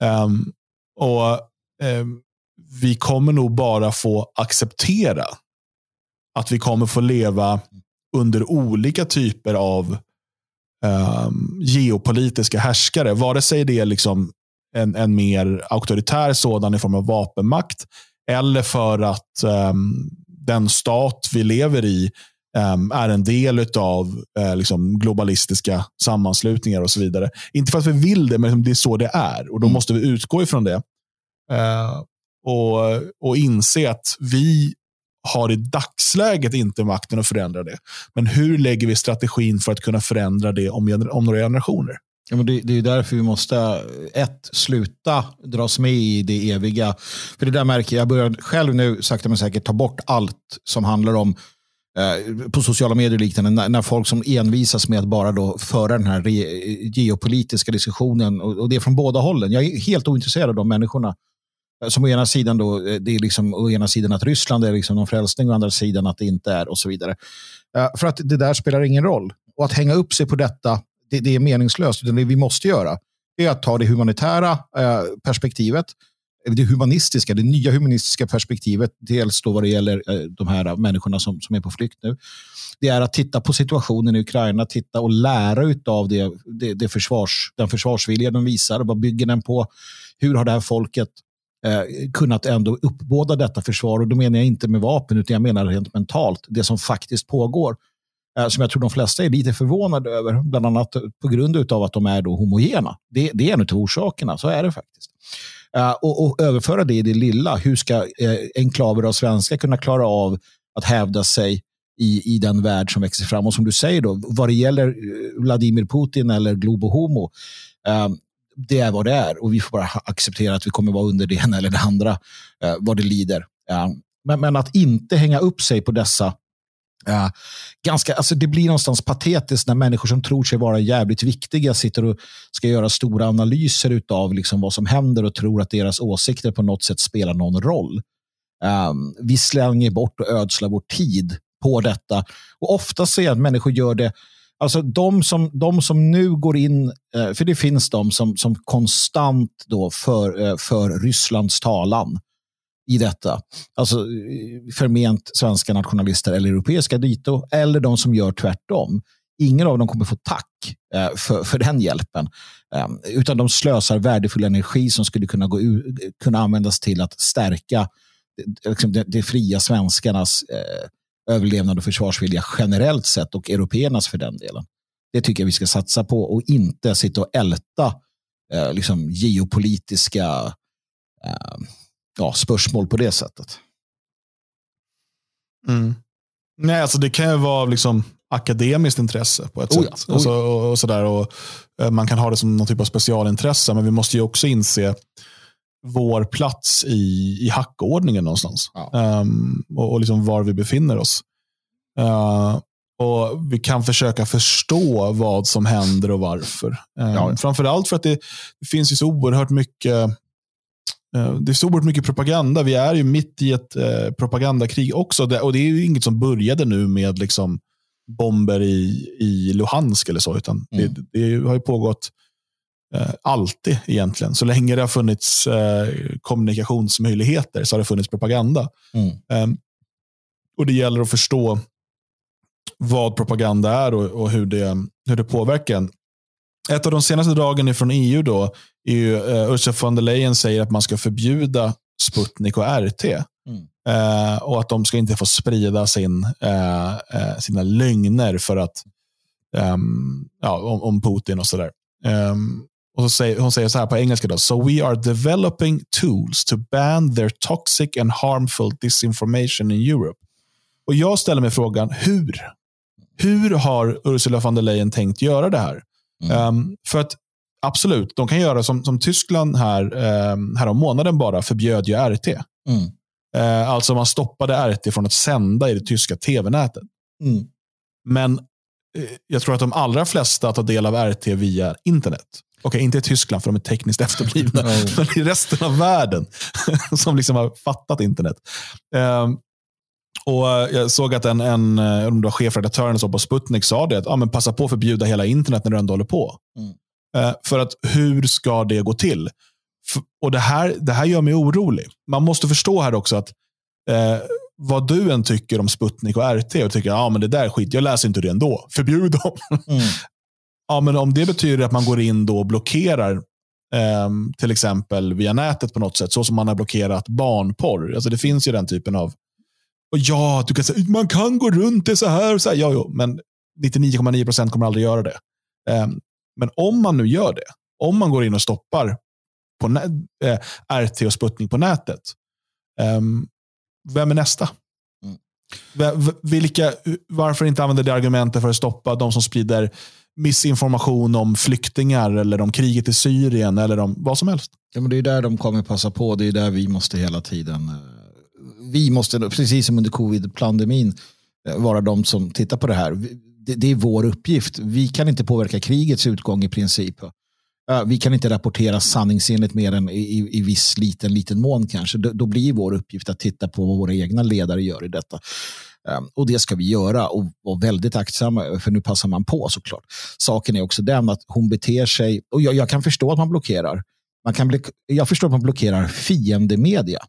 Um, och um, Vi kommer nog bara få acceptera att vi kommer få leva under olika typer av geopolitiska härskare. Vare sig det är liksom en, en mer auktoritär sådan i form av vapenmakt eller för att um, den stat vi lever i um, är en del av uh, liksom globalistiska sammanslutningar och så vidare. Inte för att vi vill det, men det är så det är. Och Då mm. måste vi utgå ifrån det. Uh, och, och inse att vi har i dagsläget inte makten att förändra det. Men hur lägger vi strategin för att kunna förändra det om, om några generationer? Ja, men det, det är därför vi måste, ett, sluta dras med i det eviga. För det där märker jag, jag börjar själv nu sakta men säkert ta bort allt som handlar om eh, på sociala medier och liknande, när, när, folk som envisas med att bara då föra den här re, geopolitiska diskussionen, och, och, det är från båda hållen. Jag är helt ointresserad av de människorna. Eh, som å ena sidan då, eh, det är liksom, å ena sidan att Ryssland är liksom någon frälsning och å andra sidan att det inte är och så vidare. Eh, för att det där spelar ingen roll. Och att hänga upp sig på detta det, det är meningslöst. Utan det vi måste göra är att ta det humanitära eh, perspektivet, det humanistiska, det nya humanistiska perspektivet, dels då vad det gäller eh, de här människorna som, som är på flykt nu. Det är att titta på situationen i Ukraina, titta och lära av det, det, det försvars, den försvarsvilja de visar. Vad bygger den på? Hur har det här folket eh, kunnat ändå uppbåda detta försvar? Och då menar jag inte med vapen, utan jag menar rent mentalt, det som faktiskt pågår. Eh, som jag tror de flesta är lite förvånade över, bland annat på grund av att de är då homogena. Det, det är en av orsakerna, så är det faktiskt. Uh, och, och, överföra det i det lilla. Hur ska uh, enklaver av svenska kunna klara av att hävda sig i, i den värld som växer fram? Och som du säger, då, vad det gäller Vladimir Putin eller Globo Homo, uh, det är vad det är. Och vi får bara acceptera att vi kommer vara under det ena eller det andra, vad det lider. Men, men, att inte hänga upp sig på dessa Uh, ganska, alltså det blir någonstans patetiskt när människor som tror sig vara jävligt viktiga sitter och ska göra stora analyser av liksom vad som händer och tror att deras åsikter på något sätt spelar någon roll. Um, vi slänger bort och ödslar vår tid på detta. Och ofta ser jag att människor gör det Alltså de som, de som nu går in, eh, för det finns de som, som konstant då för, för Rysslands talan i detta. Alltså eh, förment svenska nationalister eller europeiska dito eller de som gör tvärtom. Ingen av dem kommer få tack eh, för, för den hjälpen. Ehm, utan de slösar värdefull energi som skulle kunna, gå ur, kunna användas till att stärka eh, liksom, det, det fria svenskarnas eh, överlevnad och försvarsvilja generellt sett och européernas för den delen. Det tycker jag vi ska satsa på och inte sitta och älta eh, liksom geopolitiska eh, ja, spörsmål på det sättet. Mm. Nej, alltså det kan ju vara liksom akademiskt intresse på ett oh ja, sätt. Oh ja. och, och, sådär, och, eh, man kan ha det som någon typ av specialintresse, men vi måste ju också inse vår plats i, i hackordningen någonstans. Ja. Um, och, och liksom var vi befinner oss. Uh, och Vi kan försöka förstå vad som händer och varför. Um, ja. Framförallt för att det, det finns ju så oerhört mycket det är så oerhört mycket propaganda. Vi är ju mitt i ett eh, propagandakrig också. och Det är ju inget som började nu med liksom bomber i, i Luhansk eller så. Utan mm. det, det, har ju pågått eh, alltid egentligen. Så länge det har funnits eh, kommunikationsmöjligheter så har det funnits propaganda. Mm. Eh, och Det gäller att förstå vad propaganda är och, och hur, det, hur det påverkar en. Ett av de senaste dragen från EU då är ju, uh, Ursula von der Leyen säger att man ska förbjuda Sputnik och RT. Mm. Uh, och att de ska inte få sprida sin, uh, sina lögner för att, um, ja, om, om, Putin och sådär. Um, och så säger, hon säger så här på engelska. Då, so we are developing tools to ban their toxic and harmful disinformation in Europe. Och Jag ställer mig frågan, hur? hur har Ursula von der Leyen tänkt göra det här? Mm. Um, för att absolut, de kan göra som, som Tyskland här, um, här om månaden bara förbjöd ju RT. Mm. Uh, alltså man stoppade RT från att sända i det tyska tv-nätet. Mm. Men uh, jag tror att de allra flesta tar del av RT via internet. Okej, okay, inte i Tyskland för de är tekniskt (laughs) efterblivna, men i resten av världen (laughs) som liksom har fattat internet. Um, och Jag såg att en, en om det var chefredaktören på Sputnik sa det, att ja, men passa på att förbjuda hela internet när du ändå håller på. Mm. Uh, för att hur ska det gå till? Och det här, det här gör mig orolig. Man måste förstå här också att uh, vad du än tycker om Sputnik och RT och tycker ja men det där är skit, jag läser inte det ändå. (laughs) Förbjud dem. Mm. ja, men om det betyder att man går in då och blockerar eh, till exempel via nätet på något sätt, så som man har blockerat barnporr. Alltså det finns ju den typen av och ja, du kan säga man kan gå runt det så här. Och så här. Ja, jo, men 99,9 procent kommer aldrig göra det. Um, men om man nu gör det, om man går in och stoppar på äh, RT och Sputnik på nätet, um, vem är nästa? Mm. Vilka, varför inte använda det argumentet för att stoppa de som sprider missinformation om flyktingar eller om kriget i Syrien eller om vad som helst? Ja, men det är där de kommer passa på. Det är där vi måste hela tiden eh, vi måste, precis som under covid-pandemin, eh, vara de som tittar på det här. Det, det, är vår uppgift. Vi kan inte påverka krigets utgång i princip. Vi kan inte rapportera sanningsenligt mer än i, i viss liten, liten mån kanske. Då, då blir vår uppgift att titta på vad våra egna ledare gör i detta. Ehm, och det ska vi göra och vara väldigt aktsamma, för nu passar man på såklart. Saken är också den att hon beter sig, och jag, jag kan förstå att man blockerar. Man kan bli, jag förstår att man blockerar fiendemedia.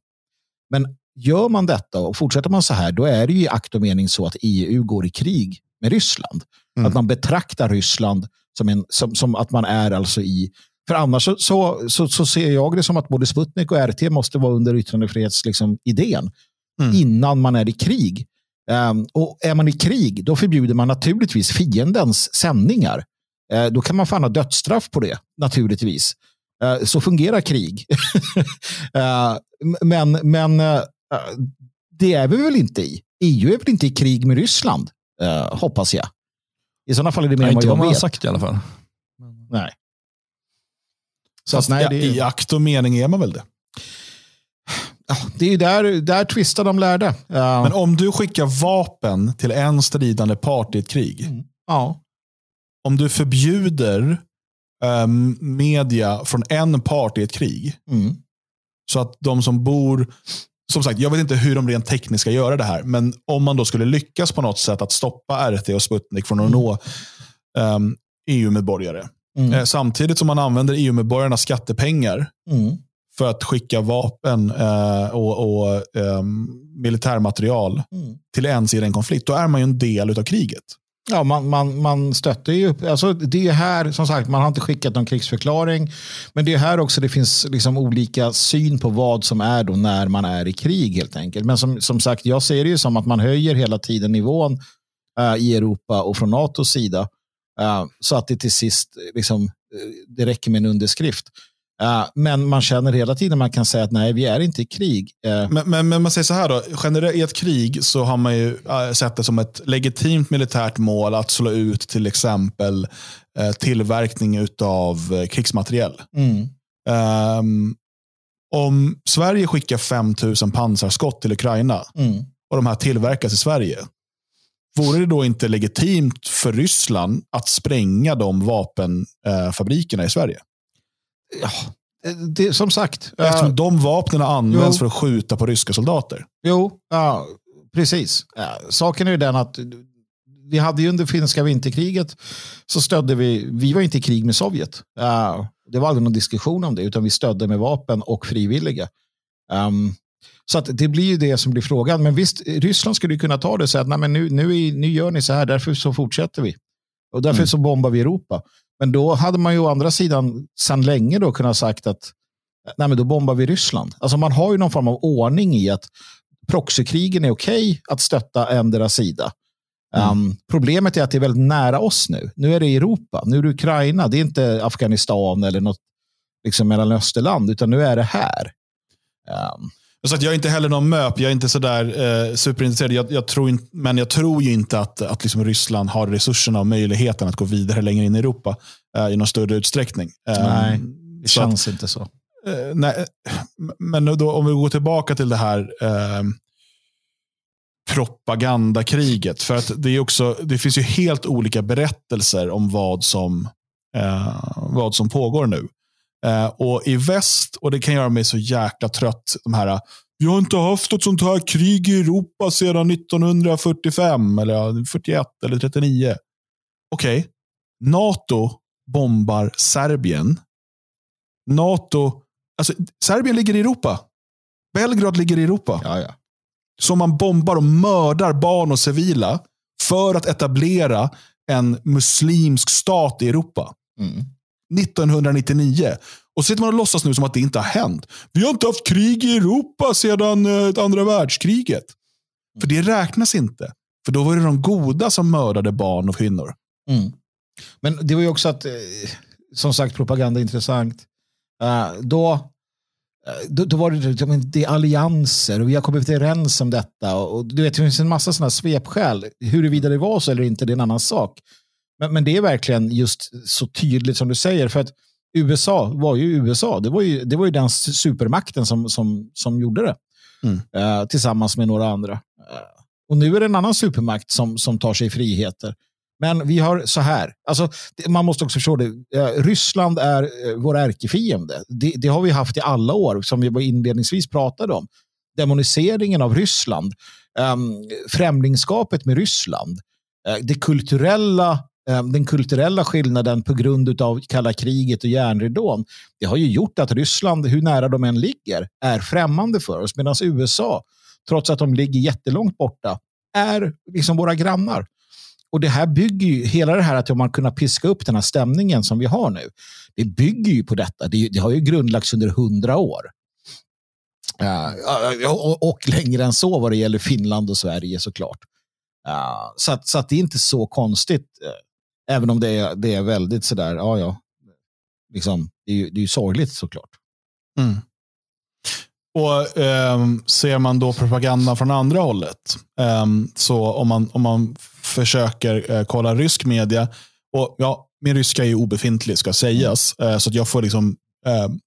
Men gör man detta och fortsätter man så här, då är det ju i akt och mening så att EU går i krig med Ryssland. Mm. Att man betraktar Ryssland som, en, som, som att man är alltså i... För annars så, så, så, så ser jag det som att både Sputnik och RT måste vara under yttrandefrihetsidén liksom, mm. innan man är i krig. Um, och är man i krig, då förbjuder man naturligtvis fiendens sändningar. Uh, då kan man få ha dödsstraff på det, naturligtvis. Uh, så fungerar krig. (laughs) uh, men men det är vi väl inte i? EU är väl inte i krig med Ryssland, uh, hoppas jag. I sådana fall är det mer än vad jag man vet. har sagt i alla fall. Nej. Så Fast, nej, det är... I akt och mening är man väl det? Ja, det är där, där tvistar de lärde. Uh... Men om du skickar vapen till en stridande part i ett krig. Mm. Ja. Om du förbjuder um, media från en part i ett krig. Mm. Så att de som bor som sagt, jag vet inte hur de rent tekniskt ska göra det här, men om man då skulle lyckas på något sätt att stoppa RT och Sputnik från att mm. nå um, EU-medborgare, mm. eh, samtidigt som man använder EU-medborgarnas skattepengar mm. för att skicka vapen eh, och, och eh, militärmaterial mm. till en sida i en konflikt, då är man ju en del av kriget. Ja, man, man, man stöttar ju. Alltså, det är här, som sagt, man har inte skickat någon krigsförklaring. Men det är här också det finns liksom olika syn på vad som är då när man är i krig helt enkelt. Men som, som sagt, jag ser det ju som att man höjer hela tiden nivån uh, i Europa och från NATOs sida. Uh, så att det till sist liksom, uh, det räcker med en underskrift. Uh, men man känner hela tiden man kan säga att nej, vi är inte i krig. Uh, men, men, men, man säger så här då, generellt i ett krig så har man ju uh, sett det som ett legitimt militärt mål att slå ut till exempel tillverkning av krigsmateriel. Mm. Um, om Sverige skickar 5000 pansarskott till Ukraina mm. och de här tillverkas i Sverige, vore det då inte legitimt för Ryssland att spränga de vapenfabrikerna i Sverige? Ja, det, som sagt. Eftersom uh, de vapnen används jo. för att skjuta på ryska soldater. Jo, ja, precis. Ja, saken är ju den att vi hade ju under finska vinterkriget så stödde vi, vi var inte i krig med Sovjet. Uh, det var aldrig någon diskussion om det, utan vi stödde med vapen och frivilliga. Um, så att det blir ju det som blir frågan. Men visst, Ryssland skulle kunna ta det och säga att Nej, men nu, nu, nu gör ni så här, därför så fortsätter vi. Och därför mm. så bombar vi Europa. Men då hade man ju å andra sidan sedan länge då kunnat sagt att nej men då bombar vi Ryssland. Alltså man har ju någon form av ordning i att proxykrigen är okej okay att stötta endera sida. Mm. Um, problemet är att det är väldigt nära oss nu. Nu är det Europa, nu är det Ukraina, det är inte Afghanistan eller något liksom Mellanösterland, utan nu är det här. Um. Så att jag är inte heller någon möp. Jag är inte sådär eh, superintresserad. Jag, jag tror in, men jag tror ju inte att, att liksom Ryssland har resurserna och möjligheten att gå vidare längre in i Europa eh, i någon större utsträckning. Eh, nej, det känns att, inte så. Eh, nej, men då, om vi går tillbaka till det här eh, propagandakriget. För att det, är också, det finns ju helt olika berättelser om vad som, eh, vad som pågår nu. Eh, och i väst, och det kan göra mig så jäkla trött, de här vi har inte haft ett sånt här krig i Europa sedan 1945, eller 41 eller 39. Okej, okay. NATO bombar Serbien. NATO, alltså Serbien ligger i Europa. Belgrad ligger i Europa. Ja, ja. Som man bombar och mördar barn och civila för att etablera en muslimsk stat i Europa. Mm. 1999. Och så sitter man och låtsas nu som att det inte har hänt. Vi har inte haft krig i Europa sedan eh, andra världskriget. För det räknas inte. För då var det de goda som mördade barn och kvinnor. Mm. Men det var ju också att, eh, som sagt, propaganda är intressant. Uh, då, eh, då, då, var det, det är allianser och vi har kommit överens om detta. Och, du vet, det finns en massa sådana svepskäl. Huruvida det var så eller inte, det är en annan sak. Men, men det är verkligen just så tydligt som du säger. För att USA var ju USA. Det var ju, det var ju den supermakten som, som, som gjorde det. Mm. Uh, tillsammans med några andra. Uh, och nu är det en annan supermakt som, som tar sig friheter. Men vi har så här, alltså, man måste också förstå det. Uh, Ryssland är vår ärkefiende. Det, det, har vi haft i alla år, som vi inledningsvis pratade om. Demoniseringen av Ryssland, um, främlingskapet med Ryssland, det kulturella Ehm, den kulturella skillnaden på grund av kalla kriget och järnridån, det har ju gjort att Ryssland, hur nära de än ligger, är främmande för oss. Medan USA, trots att de ligger jättelångt borta, är liksom våra grannar. Och det här bygger ju, hela det här att man kunnat piska upp den här stämningen som vi har nu, det bygger ju på detta. Det, det har ju grundlagts under hundra år. Uh, och, och, längre än så vad det gäller Finland och Sverige såklart. Uh, så att, så att det är inte så konstigt eh, Även om det är, det är väldigt sådär, ja ja, liksom, det är ju, det är ju sorgligt såklart. Mm. Och eh, Ser man då propagandan från andra hållet, eh, så om man, om man försöker eh, kolla rysk media, och ja, min ryska är ju obefintlig ska sägas, eh, så att jag får liksom ehm,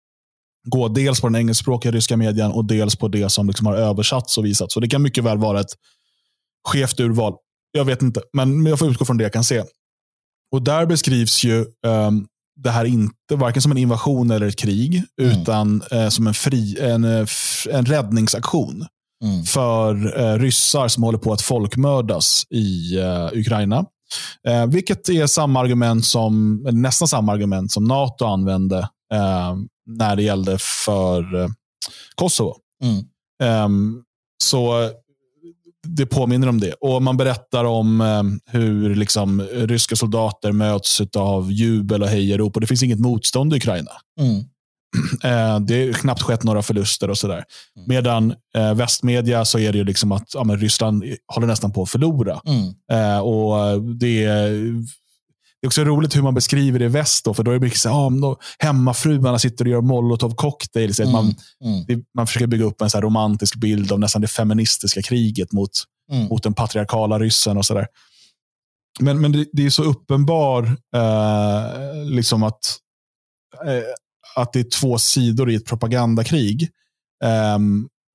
gå dels på den engelskspråkiga ryska medien och dels på det som liksom har översatts och visats. Så det kan mycket väl vara ett skevt urval. Jag vet inte, men jag får utgå från det jag kan se. Och där beskrivs ju um, det här inte varken som en invasion eller ett krig, mm. utan uh, som en, fri, en, uh, en räddningsaktion mm. för uh, ryssar som håller på att folkmördas i Ukraina. vilket är samma argument som, nästan samma argument som NATO använde när det gällde för Kosovo. Mm. Um, så det påminner om det. Och Man berättar om eh, hur liksom, ryska soldater möts av jubel och hejarop. Och det finns inget motstånd i Ukraina. Mm. (clears throat) Eh, det är knappt skett några förluster och sådär. Mm. Medan eh, västmedia så är det ju liksom att ja, Ryssland håller nästan på att förlora. Mm. Eh, och det det är också roligt hur man beskriver det i väst. Då, för då är det mycket så här, ah, hemmafruarna sitter och gör molotov cocktails. Mm, man, mm. man försöker bygga upp en så romantisk bild av nästan det feministiska kriget mot, mm. mot den patriarkala ryssen. och så där. Men, men det, det är så uppenbar eh, liksom att, eh, att det är två sidor i ett propagandakrig. Eh,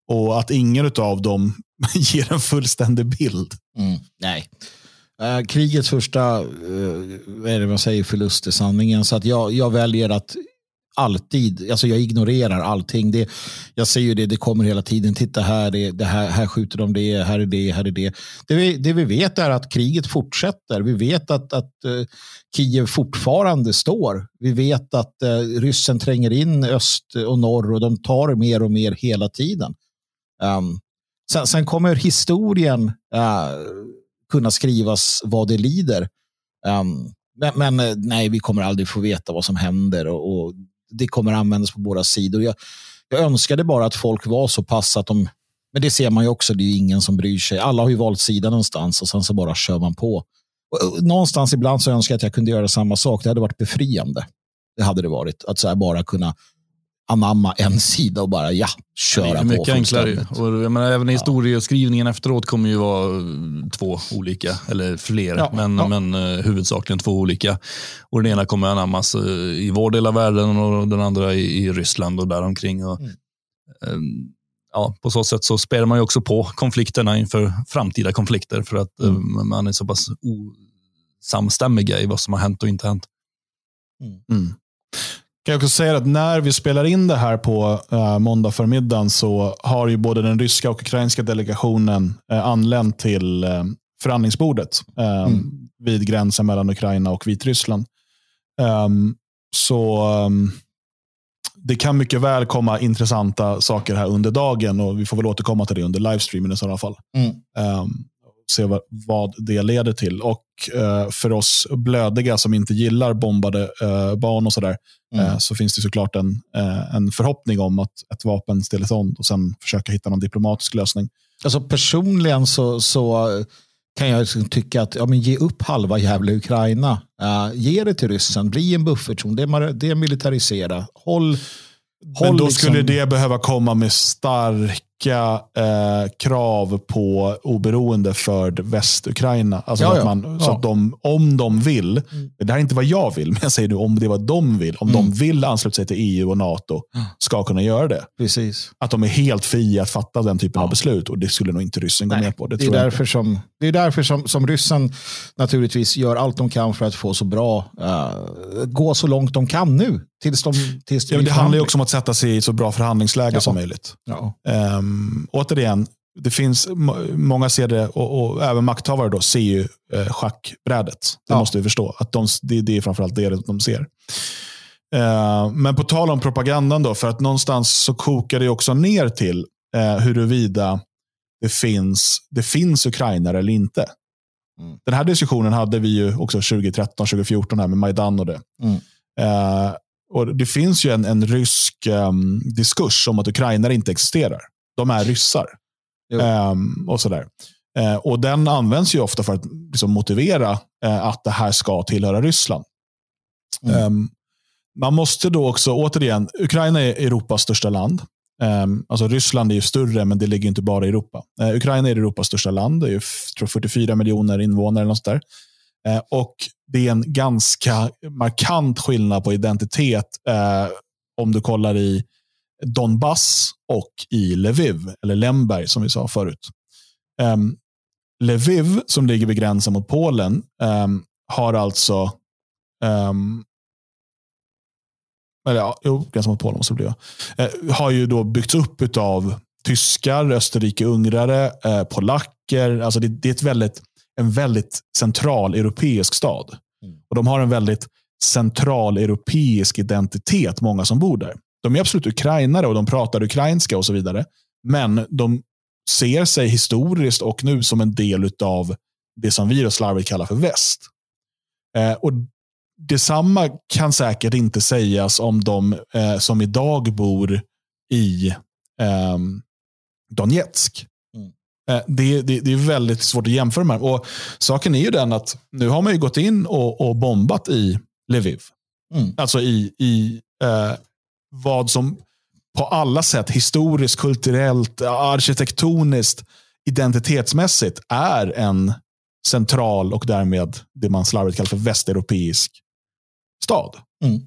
och att ingen av dem (laughs) ger en fullständig bild. Mm, nej. Eh, krigets första eh, vad är det man säger, förlust är sanningen. Så att jag, jag väljer att alltid, alltså jag ignorerar allting. Det, jag ser ju det, det kommer hela tiden. Titta här, det, det här, här skjuter de det, här är det, här är det. Det vi, det vi vet är att kriget fortsätter. Vi vet att, att uh, Kiev fortfarande står. Vi vet att uh, ryssen tränger in öst och norr och de tar mer och mer hela tiden. Um, sen, sen kommer historien uh, kunna skrivas vad det lider. Um, men, men, eh, nej, vi kommer aldrig få veta vad som händer och, och det kommer användas på båda sidor. Jag, jag önskade bara att folk var så pass att de men det ser man ju också, det är ingen som bryr sig. Alla har ju valt sida någonstans och sen så bara kör man på. Och någonstans ibland så önskar jag att jag kunde göra samma sak. Det hade varit befriande. Det hade det varit. Att så bara kunna anamma en sida och bara ja, köra det är på mycket enklare. Och jag menar, även historieskrivningen efteråt kommer ju vara eh, två olika, eller fler, Ja, men, ja. men eh, huvudsakligen två olika. Och den ena kommer anammas eh, i vår del av världen och den andra i, i Ryssland och däromkring. Och, Mm. eh, ja, på så sätt så spär man ju också på konflikterna inför framtida konflikter för att Mm. man är så pass osamstämmiga i vad som har hänt och inte hänt. Mm. Kan jag också säga att när vi spelar in det här på uh, måndag förmiddagen så har ju både den ryska och ukrainska delegationen uh, anlänt till uh, förhandlingsbordet eh, Mm. vid gränsen mellan Ukraina och Vitryssland. Ehm, så ehm, det kan mycket väl komma intressanta saker här under dagen och vi får väl återkomma till det under livestreamen i sådana fall. Mm. Se vad, vad det leder till. Och eh, för oss blödiga som inte gillar bombade eh, barn och sådär, Mm. eh, så finns det såklart en, eh, en förhoppning om att ett vapenstillestånd och sen försöka hitta någon diplomatisk lösning. Alltså personligen så, så kan jag liksom tycka att ja, men ge upp halva jävla Ukraina. Uh, ge det till ryssen, bli en buffertzon, demilitarisera. Håll, Men håll då liksom- skulle det behöva komma med starka eh, krav på oberoende för Västukraina. Alltså Ja, att ja. man, Så Ja. att de, om de vill, Mm. det här är inte vad jag vill, men jag säger nu om det är vad de vill, om Mm. de vill ansluta sig till EU och NATO, ska kunna göra det. Precis. Att de är helt fria att fatta den typen Ja. av beslut. Och det skulle nog inte ryssen gå Nej, med på. Det, Det är därför, som, det är därför som, som ryssen naturligtvis gör allt de kan för att få så bra, eh, gå så långt de kan nu. Tills de, tills ja, men det handlar ju också om att sätta sig i ett så bra förhandlingsläge Ja. som möjligt. Ja. Um, återigen, det finns, må- många ser det, och, och även makthavare då, ser ju eh, schackbrädet. Det Ja. måste vi förstå. Att de, det, det är framförallt det de ser. Eh, men på tal om propagandan, då, för att någonstans så kokar det också ner till uh, huruvida det finns, det finns ukrainare eller inte. Mm. Den här diskussionen hade vi ju också 2013, 2014 här med Majdan och det. Mm. Eh, och det finns ju en, en rysk em, diskurs om att ukrainare inte existerar. De är ryssar. Em, och sådär. Eh, och Den används ju ofta för att liksom, motivera eh, att det här ska tillhöra Ryssland. Mm. Em, man måste då också, återigen, Ukraina är Europas största land. Um, alltså Ryssland är ju större, men det ligger inte bara i Europa. Eh, Ukraina är Europas största land. Det är ju tror 44 miljoner invånare. Eller något där. Eh, och Det är en ganska markant skillnad på identitet eh, om du kollar i Donbass och i Lviv, eller Lemberg som vi sa förut. Ehm, Lviv, som ligger vid gränsen mot Polen, ehm, har alltså ehm, eller ja, jo, gränsen mot Polen måste det bli. Eh, har ju då byggts upp av tyskar, österrike-ungrare, eh, polacker. Alltså det, det är ett väldigt, en väldigt central europeisk stad. Mm. Och De har en väldigt central europeisk identitet, många som bor där. De är absolut ukrainare och de pratar ukrainska och så vidare. Men de ser sig historiskt och nu som en del av det som vi slarvigt kallar för väst. Eh, och Detsamma kan säkert inte sägas om de eh, som idag bor i ehm, Donetsk. Eh, det, det, det är väldigt svårt att jämföra med. Och Saken är ju den att nu har man ju gått in och, och bombat i Lviv. Mm. Alltså i, i eh, vad som på alla sätt historiskt, kulturellt, arkitektoniskt, identitetsmässigt är en central och därmed det man slarvigt kallar för västeuropeisk stad. Mm.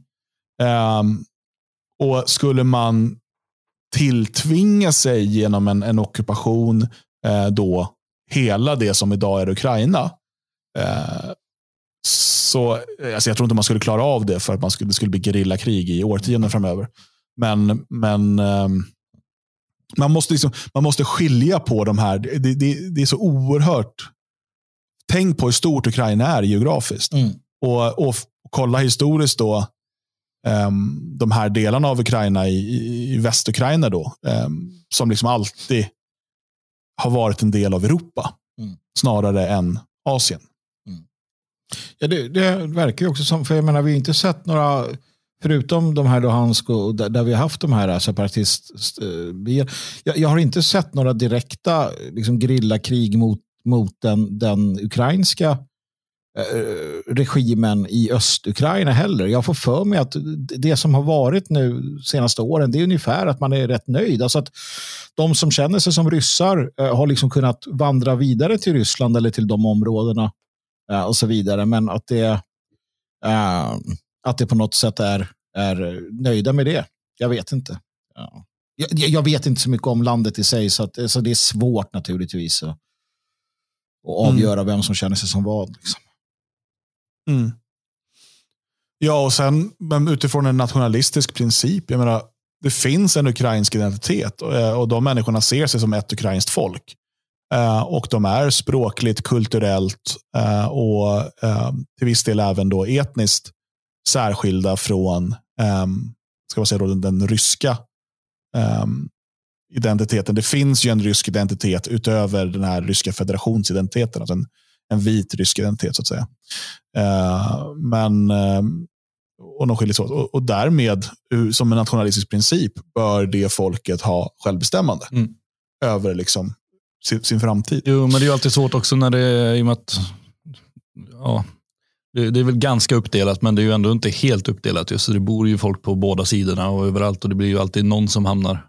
Ehm, och skulle man tilltvinga sig genom en, en ockupation eh, då hela det som idag är Ukraina, eh, så alltså jag tror inte man skulle klara av det för att man skulle, det skulle bli gerillakrig i årtionden framöver. Men, men ehm, man, måste liksom, man måste skilja på de här. Det, det, det är så oerhört. Tänk på hur stort Ukraina är geografiskt. Mm. Och, och kolla historiskt då ehm, de här delarna av Ukraina i, i, i Västukraina då, ehm, som liksom alltid har varit en del av Europa Mm. snarare än Asien. Ja, det, det verkar ju också som, för jag menar, vi har inte sett några, förutom de här Luhansk och där, där vi har haft de här separatist, eh, jag, jag har inte sett några direkta liksom, grillakrig mot, mot den, den ukrainska regimen i Östukraina heller. Jag får för mig att det som har varit nu senaste åren, det är ungefär att man är rätt nöjd. Alltså att de som känner sig som ryssar eh, har liksom kunnat vandra vidare till Ryssland eller till de områdena eh, och så vidare. Men att det, att det på något sätt är, är nöjda med det. Jag vet inte. Ja. Jag, jag, vet inte så mycket om landet i sig, så, att, så det är svårt naturligtvis att, att avgöra mm. vem som känner sig som vad. Liksom. Mm. Ja, och sen men utifrån en nationalistisk princip. Jag menar, det finns en ukrainsk identitet och, eh, och de människorna ser sig som ett ukrainskt folk. Eh, och de är språkligt, kulturellt eh, och eh, till viss del även då etniskt särskilda från ehm, ska man säga då, den, den ryska ehm, identiteten. Det finns ju en rysk identitet utöver den här ryska federationsidentiteten. Alltså en, en vit rysk identitet så att säga. Uh, men uh, och de skiljer sig åt. Och, och därmed, som en nationalistisk princip, bör det folket ha självbestämmande mm. över liksom, sin, sin, framtid. Jo, men det är alltid svårt också när det är i och med att ja, det, det, är väl ganska uppdelat, men det är ju ändå inte helt uppdelat. Just, det bor ju folk på båda sidorna och överallt och det blir ju alltid någon som hamnar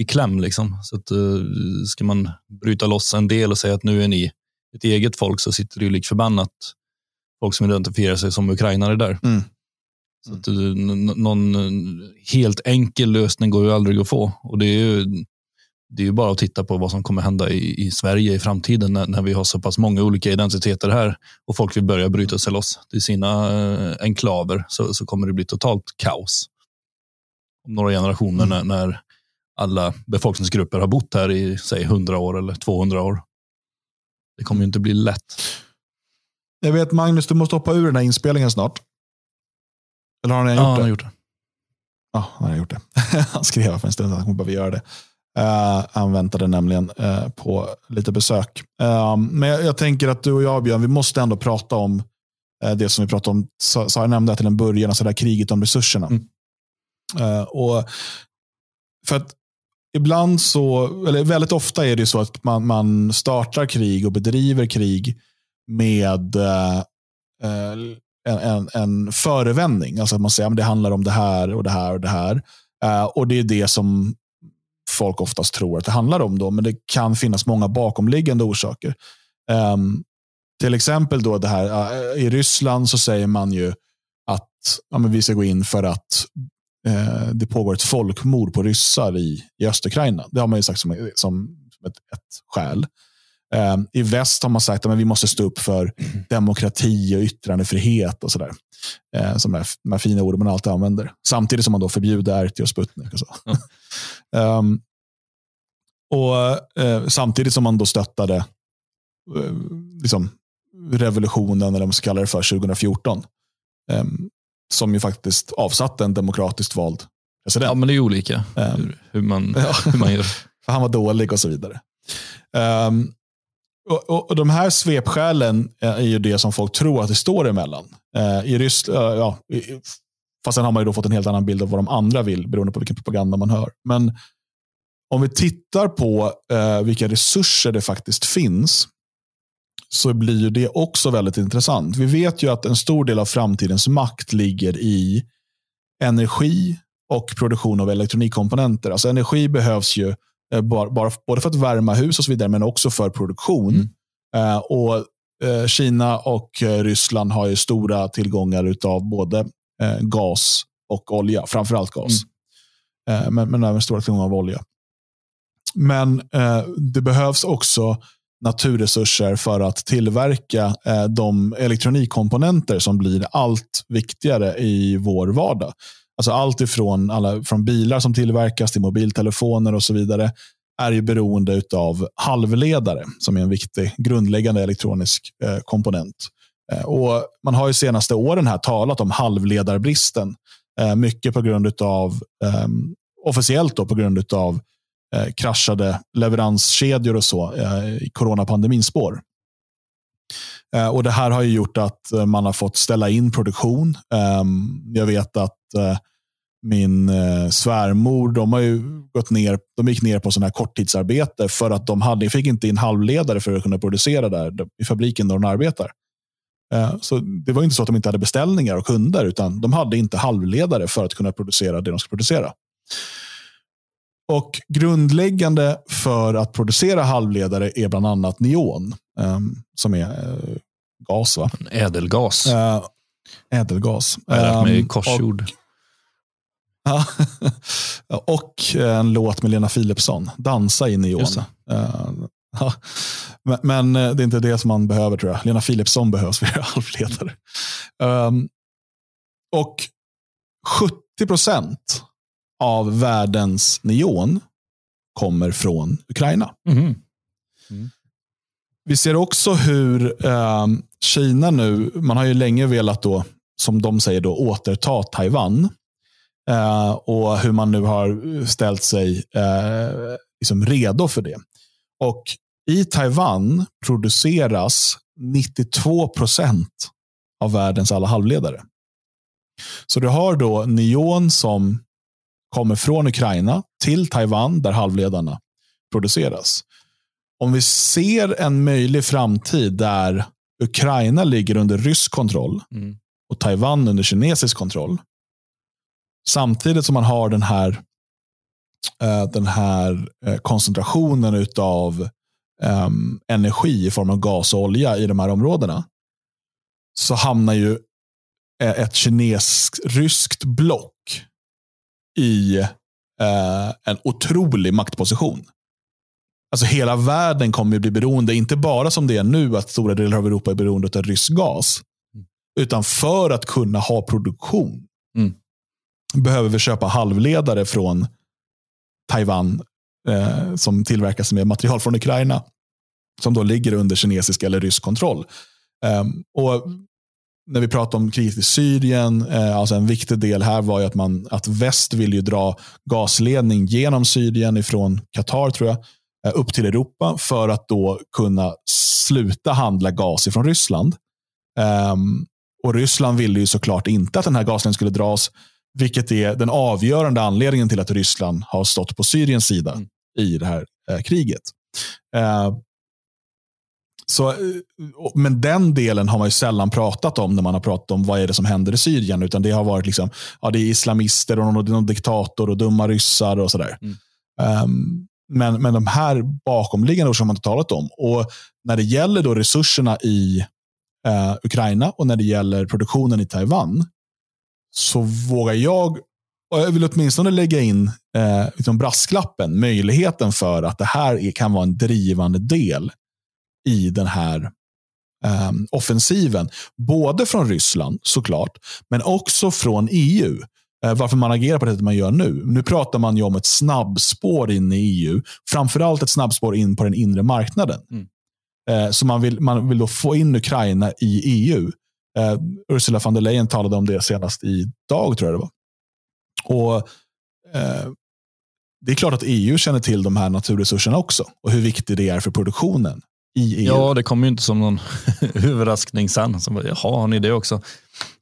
i kläm. Liksom. Så att, uh, ska man bryta loss en del och säga att nu är ni ett eget folk så sitter det ju lik förbannat folk som identifierar sig som ukrainare där. Mm. Så att, uh, någon helt enkel lösning går ju aldrig att få. Och det är ju, det är ju bara att titta på vad som kommer hända i, i Sverige i framtiden när, när, vi har så pass många olika identiteter här och folk vill börja bryta sig loss till sina uh, enklaver så, så kommer det bli totalt kaos. Om några generationer mm. när, när alla befolkningsgrupper har bott här i säg 100 år eller 200 år. Det kommer ju inte bli lätt. Jag vet Magnus, du måste hoppa ur den här inspelningen snart. Eller har han gjort ja, det? Han har gjort det. Ja, han har gjort det. (laughs) han skrev för en stund att han kommer behöva göra det. Uh, han väntade nämligen uh, på lite besök. Uh, men jag, jag, tänker att du och jag, Björn, vi måste ändå prata om det som vi pratade om, Sara nämnde till en början, alltså det här kriget om resurserna. Mm. och för att ibland så, eller väldigt ofta är det så att man, man startar krig och bedriver krig med eh, eh en, en, en förevändning. Alltså att man säger att det handlar om det här och det här och det här. Eh, och det är det som folk oftast tror att det handlar om. Då, men det kan finnas många bakomliggande orsaker. Eh, till exempel då det här, eh, i Ryssland så säger man ju att ja, men vi ska gå in för att eh, det pågår ett folkmord på ryssar i, i Östukraina. Det har man ju sagt som, som, som ett, ett skäl. Eh, I väst har man sagt att vi måste stå upp för demokrati och yttrandefrihet och sådär. Eh, som de här fina orden man alltid använder. Samtidigt som man då förbjuder RT och Sputnik. Och, så. Um, (laughs) och eh, Samtidigt som man då stöttade eh, liksom, revolutionen, eller vad man ska kalla det för, 2014. Um, som ju faktiskt avsatte en demokratiskt vald president. Ja, men det är olika um, hur, man, (laughs) ja. hur man gör. (laughs) För han var dålig och så vidare. Um, och, och, och, De här svepskälen är ju det som folk tror att det står emellan. Uh, I Ryssland, uh, ja, fast sen har man ju då fått en helt annan bild av vad de andra vill beroende på vilken propaganda man hör. Men om vi tittar på uh, vilka resurser det faktiskt finns så blir ju det också väldigt intressant. Vi vet ju att en stor del av framtidens makt ligger i energi och produktion av elektronikkomponenter. Alltså energi behövs ju eh, bara, både för att värma hus och så vidare, men också för produktion. Mm. Eh, och eh, Kina och Ryssland har ju stora tillgångar av både gas och olja, framförallt gas. Mm. Men, men även stora tillgångar av olja. Men det behövs också naturresurser för att tillverka eh, de elektronikkomponenter som blir allt viktigare i vår vardag. Alltså allt ifrån alla, från bilar som tillverkas till mobiltelefoner och så vidare är ju beroende av halvledare som är en viktig grundläggande elektronisk eh, komponent. Eh, och Man har ju senaste åren här talat om halvledarbristen. Eh, mycket på grund av, ehm, officiellt då, på grund av eh, kraschade leveranskedjor och så eh, i coronapandemins spår. Eh, och Det här har ju gjort att eh, man har fått ställa in produktion. Ehm, jag vet att eh, min eh, svärmor, de har ju gått ner, de gick ner på sån här korttidsarbete för att de hade, fick inte in halvledare för att kunna producera där i fabriken där de arbetar. Eh, så det var inte så att de inte hade beställningar och kunder, utan de hade inte halvledare för att kunna producera det de skulle producera. Och Grundläggande för att producera halvledare är bland annat neon, ehm, som är eh, gas. Va? Ädelgas. Äh, ädelgas. Jag har lärt mig korsord. Och, (laughs) och en låt med Lena Philipsson, Dansa i neon. Men, men, det är inte det som man behöver tror jag. Lena Philipsson behövs för halvledare. Um, och 70 procent av världens neon kommer från Ukraina. Mm. Mm. Vi ser också hur eh, Kina nu, man har ju länge velat då, som de säger, då, återta Taiwan. Eh, och hur man nu har ställt sig eh, liksom redo för det. Och i Taiwan produceras 92 procent av världens alla halvledare. Så du har då neon som kommer från Ukraina till Taiwan där halvledarna produceras. Om vi ser en möjlig framtid där Ukraina ligger under rysk kontroll mm. och Taiwan under kinesisk kontroll. Samtidigt som man har den här, uh, den här uh, koncentrationen av um, energi i form av gas och olja i de här områdena. Så hamnar ju eh, ett kinesiskt-ryskt block i eh, en otrolig maktposition. Alltså hela världen kommer att bli beroende, inte bara som det är nu, att stora delar av Europa är beroende av rysk gas. Mm. Utan för att kunna ha produktion mm. behöver vi köpa halvledare från Taiwan eh, som tillverkas med material från Ukraina. Som då ligger under kinesisk eller rysk kontroll. Um, och när vi pratar om kriget i Syrien, eh, alltså en viktig del här var ju att, man, att väst vill ju dra gasledning genom Syrien ifrån Qatar tror jag, eh, upp till Europa för att då kunna sluta handla gas ifrån Ryssland. Um, och Ryssland ville ju såklart inte att den här gasledningen skulle dras, vilket är den avgörande anledningen till att Ryssland har stått på Syriens sida mm. i det här eh, kriget. Så, eh, men den delen har man ju sällan pratat om när man har pratat om vad är det som händer i Syrien. Utan det har varit liksom, ja, det är islamister och någon, någon diktator och dumma ryssar och sådär. Mm. Um, men, men de här bakomliggande orsakerna har man inte talat om. Och när det gäller då resurserna i uh, Ukraina och när det gäller produktionen i Taiwan så vågar jag, och jag vill åtminstone lägga in eh, liksom brasklappen, möjligheten för att det här är, kan vara en drivande del i den här um, offensiven. Både från Ryssland såklart, men också från EU. Uh, eh, varför man agerar på det sättet man gör nu. Nu pratar man ju om ett snabbspår in i EU. Framförallt ett snabbspår in på den inre marknaden. Mm. Uh, så man vill, man vill då få in Ukraina i EU. Uh, eh, Ursula von der Leyen talade om det senast idag, tror jag det var. Och Det är klart att EU känner till de här naturresurserna också och hur viktigt det är för produktionen i EU. Ja, det kommer ju inte som någon (laughs) överraskning sen. Som, Jaha, har ni det också?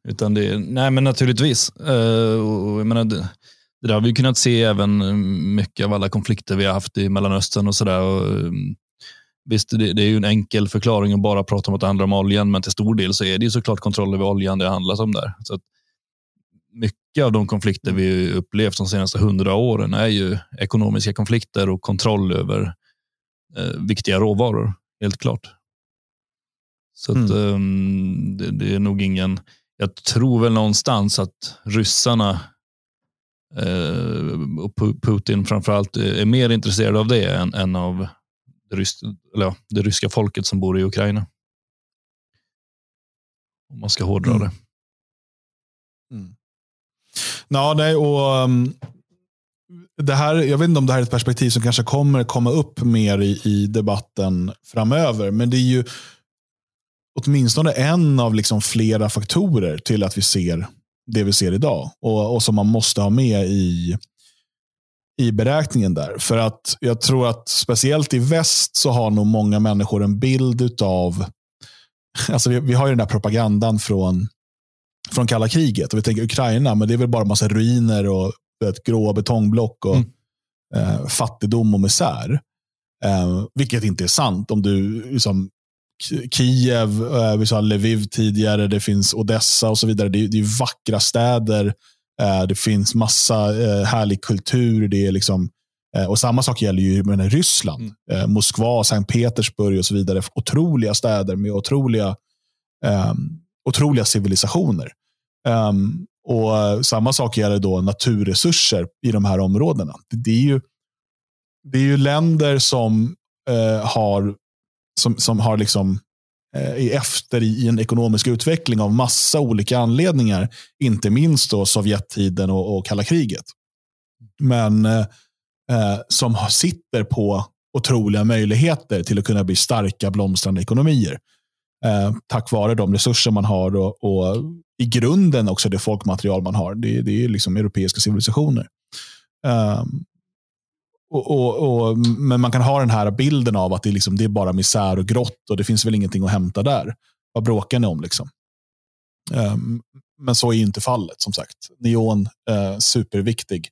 Utan det, nej, men naturligtvis. Uh, och jag menar, det, det där har vi kunnat se även eh, mycket av alla konflikter vi har haft i Mellanöstern och sådär. Eh, visst, det, det, är ju en enkel förklaring att bara prata om att det handlar om oljan, men till stor del så är det ju såklart kontroll över oljan det handlar om där. Så att, mycket av de konflikter vi upplevt de senaste hundra åren är ju ekonomiska konflikter och kontroll över eh, viktiga råvaror helt klart. Så att, mm. um, det, det, är nog ingen, jag tror väl någonstans att ryssarna uh, och Putin framförallt är mer intresserade av det än, än av det, rys ja, det ryska folket som bor i Ukraina. Om man ska hårdra mm. det. Mm. Ja, nej, och um, det här, jag vet inte om det här är ett perspektiv som kanske kommer komma upp mer i, i debatten framöver. Men det är ju åtminstone en av liksom flera faktorer till att vi ser det vi ser idag. Och, och som man måste ha med i, i beräkningen där. För att jag tror att speciellt i väst så har nog många människor en bild av, (laughs) alltså vi, vi har ju den där propagandan från, från kalla kriget. Och vi tänker Ukraina, men det är väl bara massa ruiner och vet, gråa betongblock och mm. eh, fattigdom och misär. Eh, vilket inte är sant. Om du liksom, Kiev, eh, vi sa Lviv tidigare, det finns Odessa och så vidare. Det, det är vackra städer. Eh, det finns massa eh, härlig kultur. Det är liksom, eh, och Samma sak gäller ju med Ryssland. Mm. Moskva, Sankt Petersburg och så vidare. Otroliga städer med otroliga, um, otroliga civilisationer. Um, och eh, Samma sak gäller då naturresurser i de här områdena. Det, det är ju, det är ju länder som eh, har, som, som har liksom, eh, är efter i, en ekonomisk utveckling av massa olika anledningar. Inte minst då Sovjettiden och, och kalla kriget. Men eh, eh som sitter på otroliga möjligheter till att kunna bli starka blomstrande ekonomier. Eh, tack vare de resurser man har och, och, i grunden också det folkmaterial man har. Det, det är liksom europeiska civilisationer. Um, och, och, och, men man kan ha den här bilden av att det, liksom, det är bara misär och grått och det finns väl ingenting att hämta där. Vad bråkar ni om? Liksom? Um, men så är inte fallet, som sagt. Neon, eh, superviktig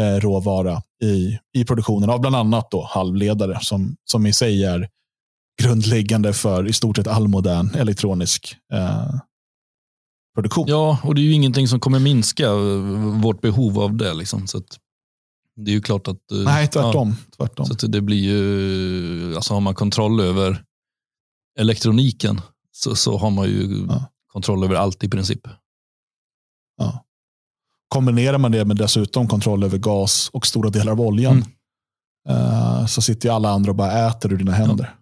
eh, råvara i, i produktionen av bland annat då halvledare som, som i sig är grundläggande för i stort sett all modern elektronisk eh, produktion. Ja, och det är ju ingenting som kommer minska vårt behov av det. Liksom. Så det är ju klart att... Eh, Nej, tvärtom. Ja, tvärtom. Så det blir ju, alltså har man kontroll över elektroniken så, så har man ju ja. kontroll över allt i princip. Ja. Kombinerar man det med dessutom kontroll över gas och stora delar av oljan mm. uh, så sitter ju alla andra och bara äter ur dina händer. Ja.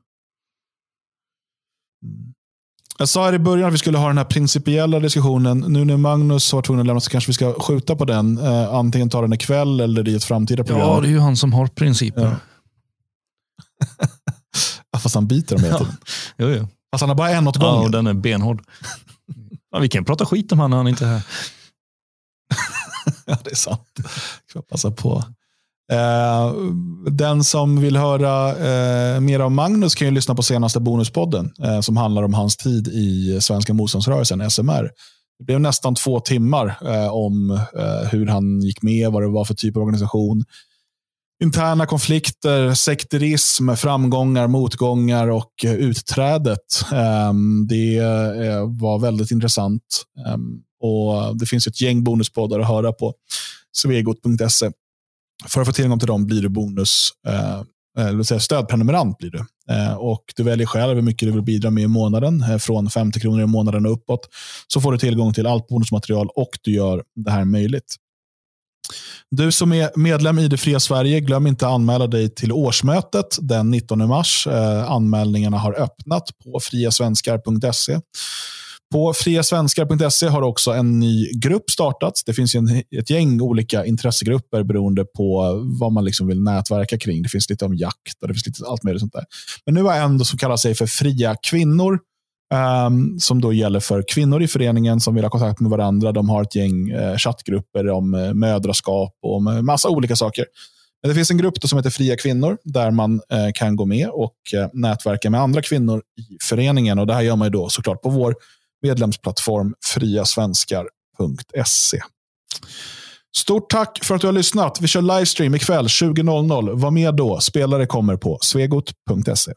Jag sa i början att vi skulle ha den här principiella diskussionen. Nu när Magnus var tvungen att lämna så kanske vi ska skjuta på den. Uh, antingen ta den ikväll eller i ett framtida program. Ja, det är ju han som har principer. (laughs) Ja, fast han biter dem hela tiden. Ja. Jo, jo. Fast han har bara en åt gången. Ja, och den är benhård. (laughs) ja, vi kan prata skit om han när han inte är här. (laughs) ja, det är sant. Jag passa på. Eh, den som vill höra eh, mer av Magnus kan ju lyssna på senaste Bonuspodden eh, som handlar om hans tid i Svenska motståndsrörelsen, SMR. Det blev nästan två timmar eh, om eh, hur han gick med, vad det var för typ av organisation. Interna konflikter, sekterism, framgångar, motgångar och eh, utträdet. det var väldigt intressant. och Det finns ett gäng bonuspoddar att höra på svegot.se för att få tillgång till dem blir du bonus, eh, eh eller säga stödprenumerant. Blir du. Eh, och du väljer själv hur mycket du vill bidra med i månaden. Eh, från 50 kronor i månaden och uppåt. Så får du tillgång till allt bonusmaterial och du gör det här möjligt. Du som är medlem i Det fria Sverige, glöm inte att anmäla dig till årsmötet den 19 mars. Eh, anmälningarna har öppnat på friasvenskar.se. På friasvenskar.se har också en ny grupp startats. Det finns en, ett gäng olika intressegrupper beroende på vad man liksom vill nätverka kring. Det finns lite om jakt och det finns lite allt möjligt sånt där. Men nu har en som kallar sig för Fria kvinnor. Um, som då gäller för kvinnor i föreningen som vill ha kontakt med varandra. De har ett gäng uh, chattgrupper om uh, mödraskap och om uh, massa olika saker. Men det finns en grupp som heter Fria kvinnor där man uh, kan gå med och nätverka med andra kvinnor i föreningen. Och Det här gör man ju då såklart på vår medlemsplattform friasvenskar.se. Stort tack för att du har lyssnat. Vi kör livestream ikväll 20.00. Var med då. Spelare kommer på svegot.se.